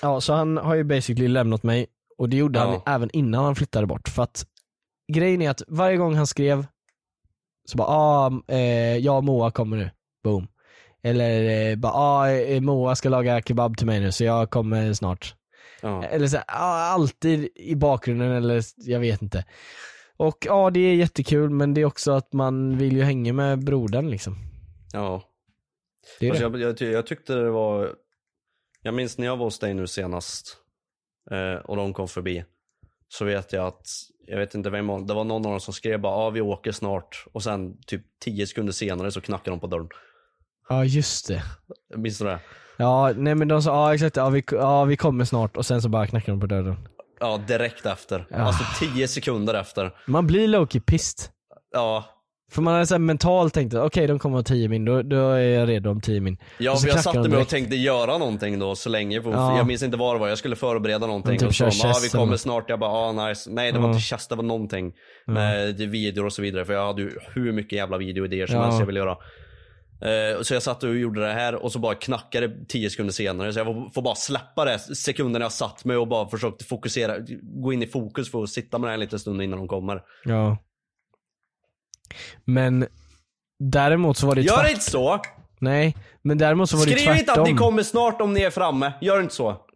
ja så han har ju basically lämnat mig och det gjorde han Ja. även innan han flyttade bort för att grejen är att varje gång han skrev så bara ah, eh, jag och Moa kommer nu, boom. Eller eh, bara ah, eh, Moa ska laga kebab till mig nu så jag kommer snart. Ja. Eller så, här, ja, alltid i bakgrunden eller jag vet inte. Och ja, det är jättekul men det är också att man vill ju hänga med brodern liksom. ja. Det är Alltså, det. jag, jag, jag tyckte det var... Jag minns när jag var hos dig nu senast eh, och de kom förbi. Så vet jag att, jag vet inte vem det var någon av dem som skrev bara ja vi åker snart och sen typ 10 sekunder senare så knackade de på dörren. Ja just det. Minns du det? Ja, nej men de sa ja exakt, ja vi, ja vi kommer snart och sen så bara knackar de på dörren. Ja, direkt efter. Ja. Alltså 10 sekunder efter. Man blir lowkey pissed. Ja, För man hade så här mentalt tänkt okej de kommer om 10 min, då, då är jag redo om 10 min. ja för jag satte mig och tänkte göra någonting då så länge. För Ja. Jag minns inte vad det var, jag skulle förbereda någonting. typ och så, ja chess vi kommer snart. Jag bara, ah nice. Nej det var Ja. inte chess, det var någonting. Med videor och så vidare. För jag hade ju hur mycket jävla videoidéer som helst jag ville göra. Eh, så jag satt och gjorde det här och så bara knackade det 10 sekunder senare. Så jag får- bara släppa det sekunden jag satt mig och bara försökte fokusera, gå in i fokus för att sitta med det här en liten stund innan de kommer. Ja. Men däremot så var det Gör tvärt... inte så! Nej, men däremot så var det Skriv tvärtom. inte att ni kommer snart om ni är framme. Gör inte så.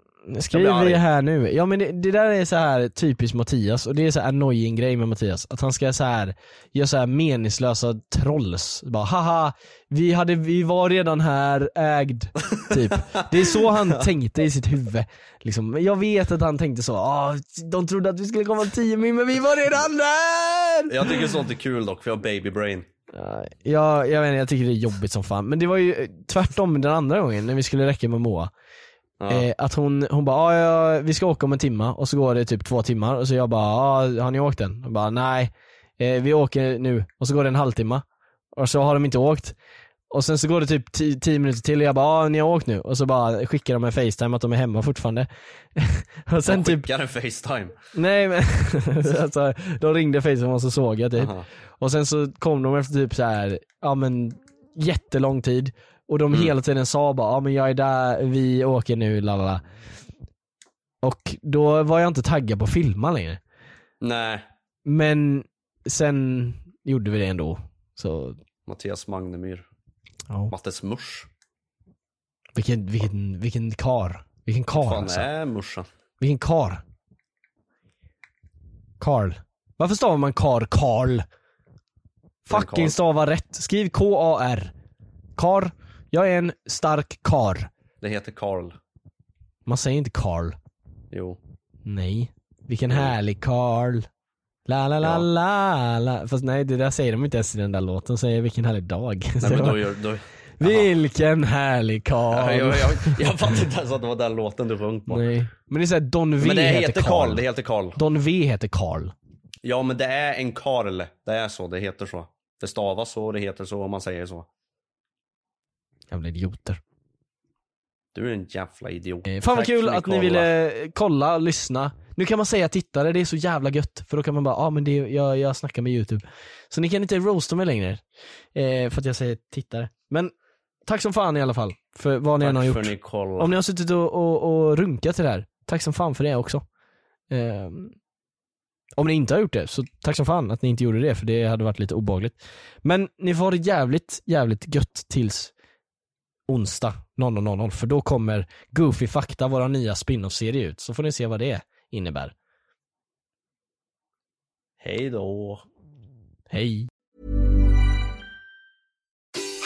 Skriv arg. här nu. Ja men det, det där är så här typiskt Mattias och det är så här annoying grej med Mattias. Att han ska så här göra så här meningslösa trolls. Bara haha, vi, hade, vi var redan här, ägd. *laughs* Typ. Det är så han tänkte i sitt huvud. Liksom. Jag vet att han tänkte så, ah, de trodde att vi skulle komma 10 min men vi var redan där! Jag tycker sånt är kul dock för jag har baby brain. Ja, jag, jag vet inte, jag tycker det är jobbigt som fan. Men det var ju tvärtom den andra gången när vi skulle räcka med Moa. Ja. Eh, att hon, hon bara, ah, ja, vi ska åka om en timme och så går det typ två timmar och så jag bara, ah, har ni åkt än? Och bara, nej, eh, vi åker nu. Och så går det en halvtimme. Och så har de inte åkt. Och sen så går det typ 10 minuter till och jag bara, ah, ni har åkt nu. Och så bara skickar de en facetime att de är hemma fortfarande. *laughs* och sen Jag typ, skickar en facetime. nej men, *laughs* alltså, de ringde facetime och så såg jag typ. Aha. Och sen så kom de efter typ så här, ja men jättelång tid. Och de Mm. hela tiden sa bara, ja men jag är där, vi åker nu, lalala. Och då var jag inte taggad på att filma längre. Nej, Men sen gjorde vi det ändå. Så, Mattias Magnemyr. ja. Mattes mors. Vilken, vilken, vilken kar. Vilken kar fan alltså. är morsan? Vilken kar. Karl. Varför stavar man kar Karl? Fucking stava rätt. Skriv K-A-R. Kar. Jag är en stark kar. Det heter Karl. Man säger inte Karl. Jo. Nej. Vilken härlig Karl. La la la Ja. la la. Fast nej det där säger de inte ens i den där låten. De säger vilken härlig dag. Nej *laughs* men då gör, då, Vilken härlig Karl. jag, jag, jag, *laughs* jag fattar inte ens att det var den låten du sjöng på. Nej. Men det är såhär Don V Men det heter heter Karl. Karl, det heter Karl. Don V heter Karl. Ja men det är en Karl. Det är så, det heter så. Det stavas så, det heter så om man säger så. Jävla idioter. Du är en jävla idiot. Eh, Fan vad Tack kul att ni ville kolla, lyssna. Nu kan man säga tittare, det är så jävla gött. För då kan man bara, ja ah, men det, jag, jag snackar med youtube. Så ni kan inte roasta mig längre. Eh, för att jag säger tittare. Men tack som fan i alla fall. För vad ni än har Tack gjort. ni. Om ni har suttit och, och, och runkat till det här, tack som fan för det också. Ehm, om ni inte har gjort det, så tack som fan att ni inte gjorde det, för det hade varit lite obehagligt. Men ni får ha det jävligt, jävligt gött tills onsdag 00.00, för då kommer Goofy Fakta, våra nya spin-off-serie ut. Så får ni se vad det innebär. Hej då. Hej!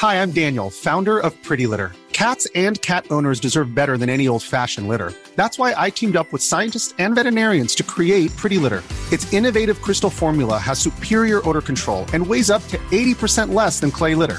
Hi, I'm Daniel, founder of Pretty Litter. Cats and cat owners deserve better than any old fashioned litter. That's why I teamed up with scientists and veterinarians to create Pretty Litter. Its innovative crystal formula has superior odor control and weighs up to 80% less than clay litter.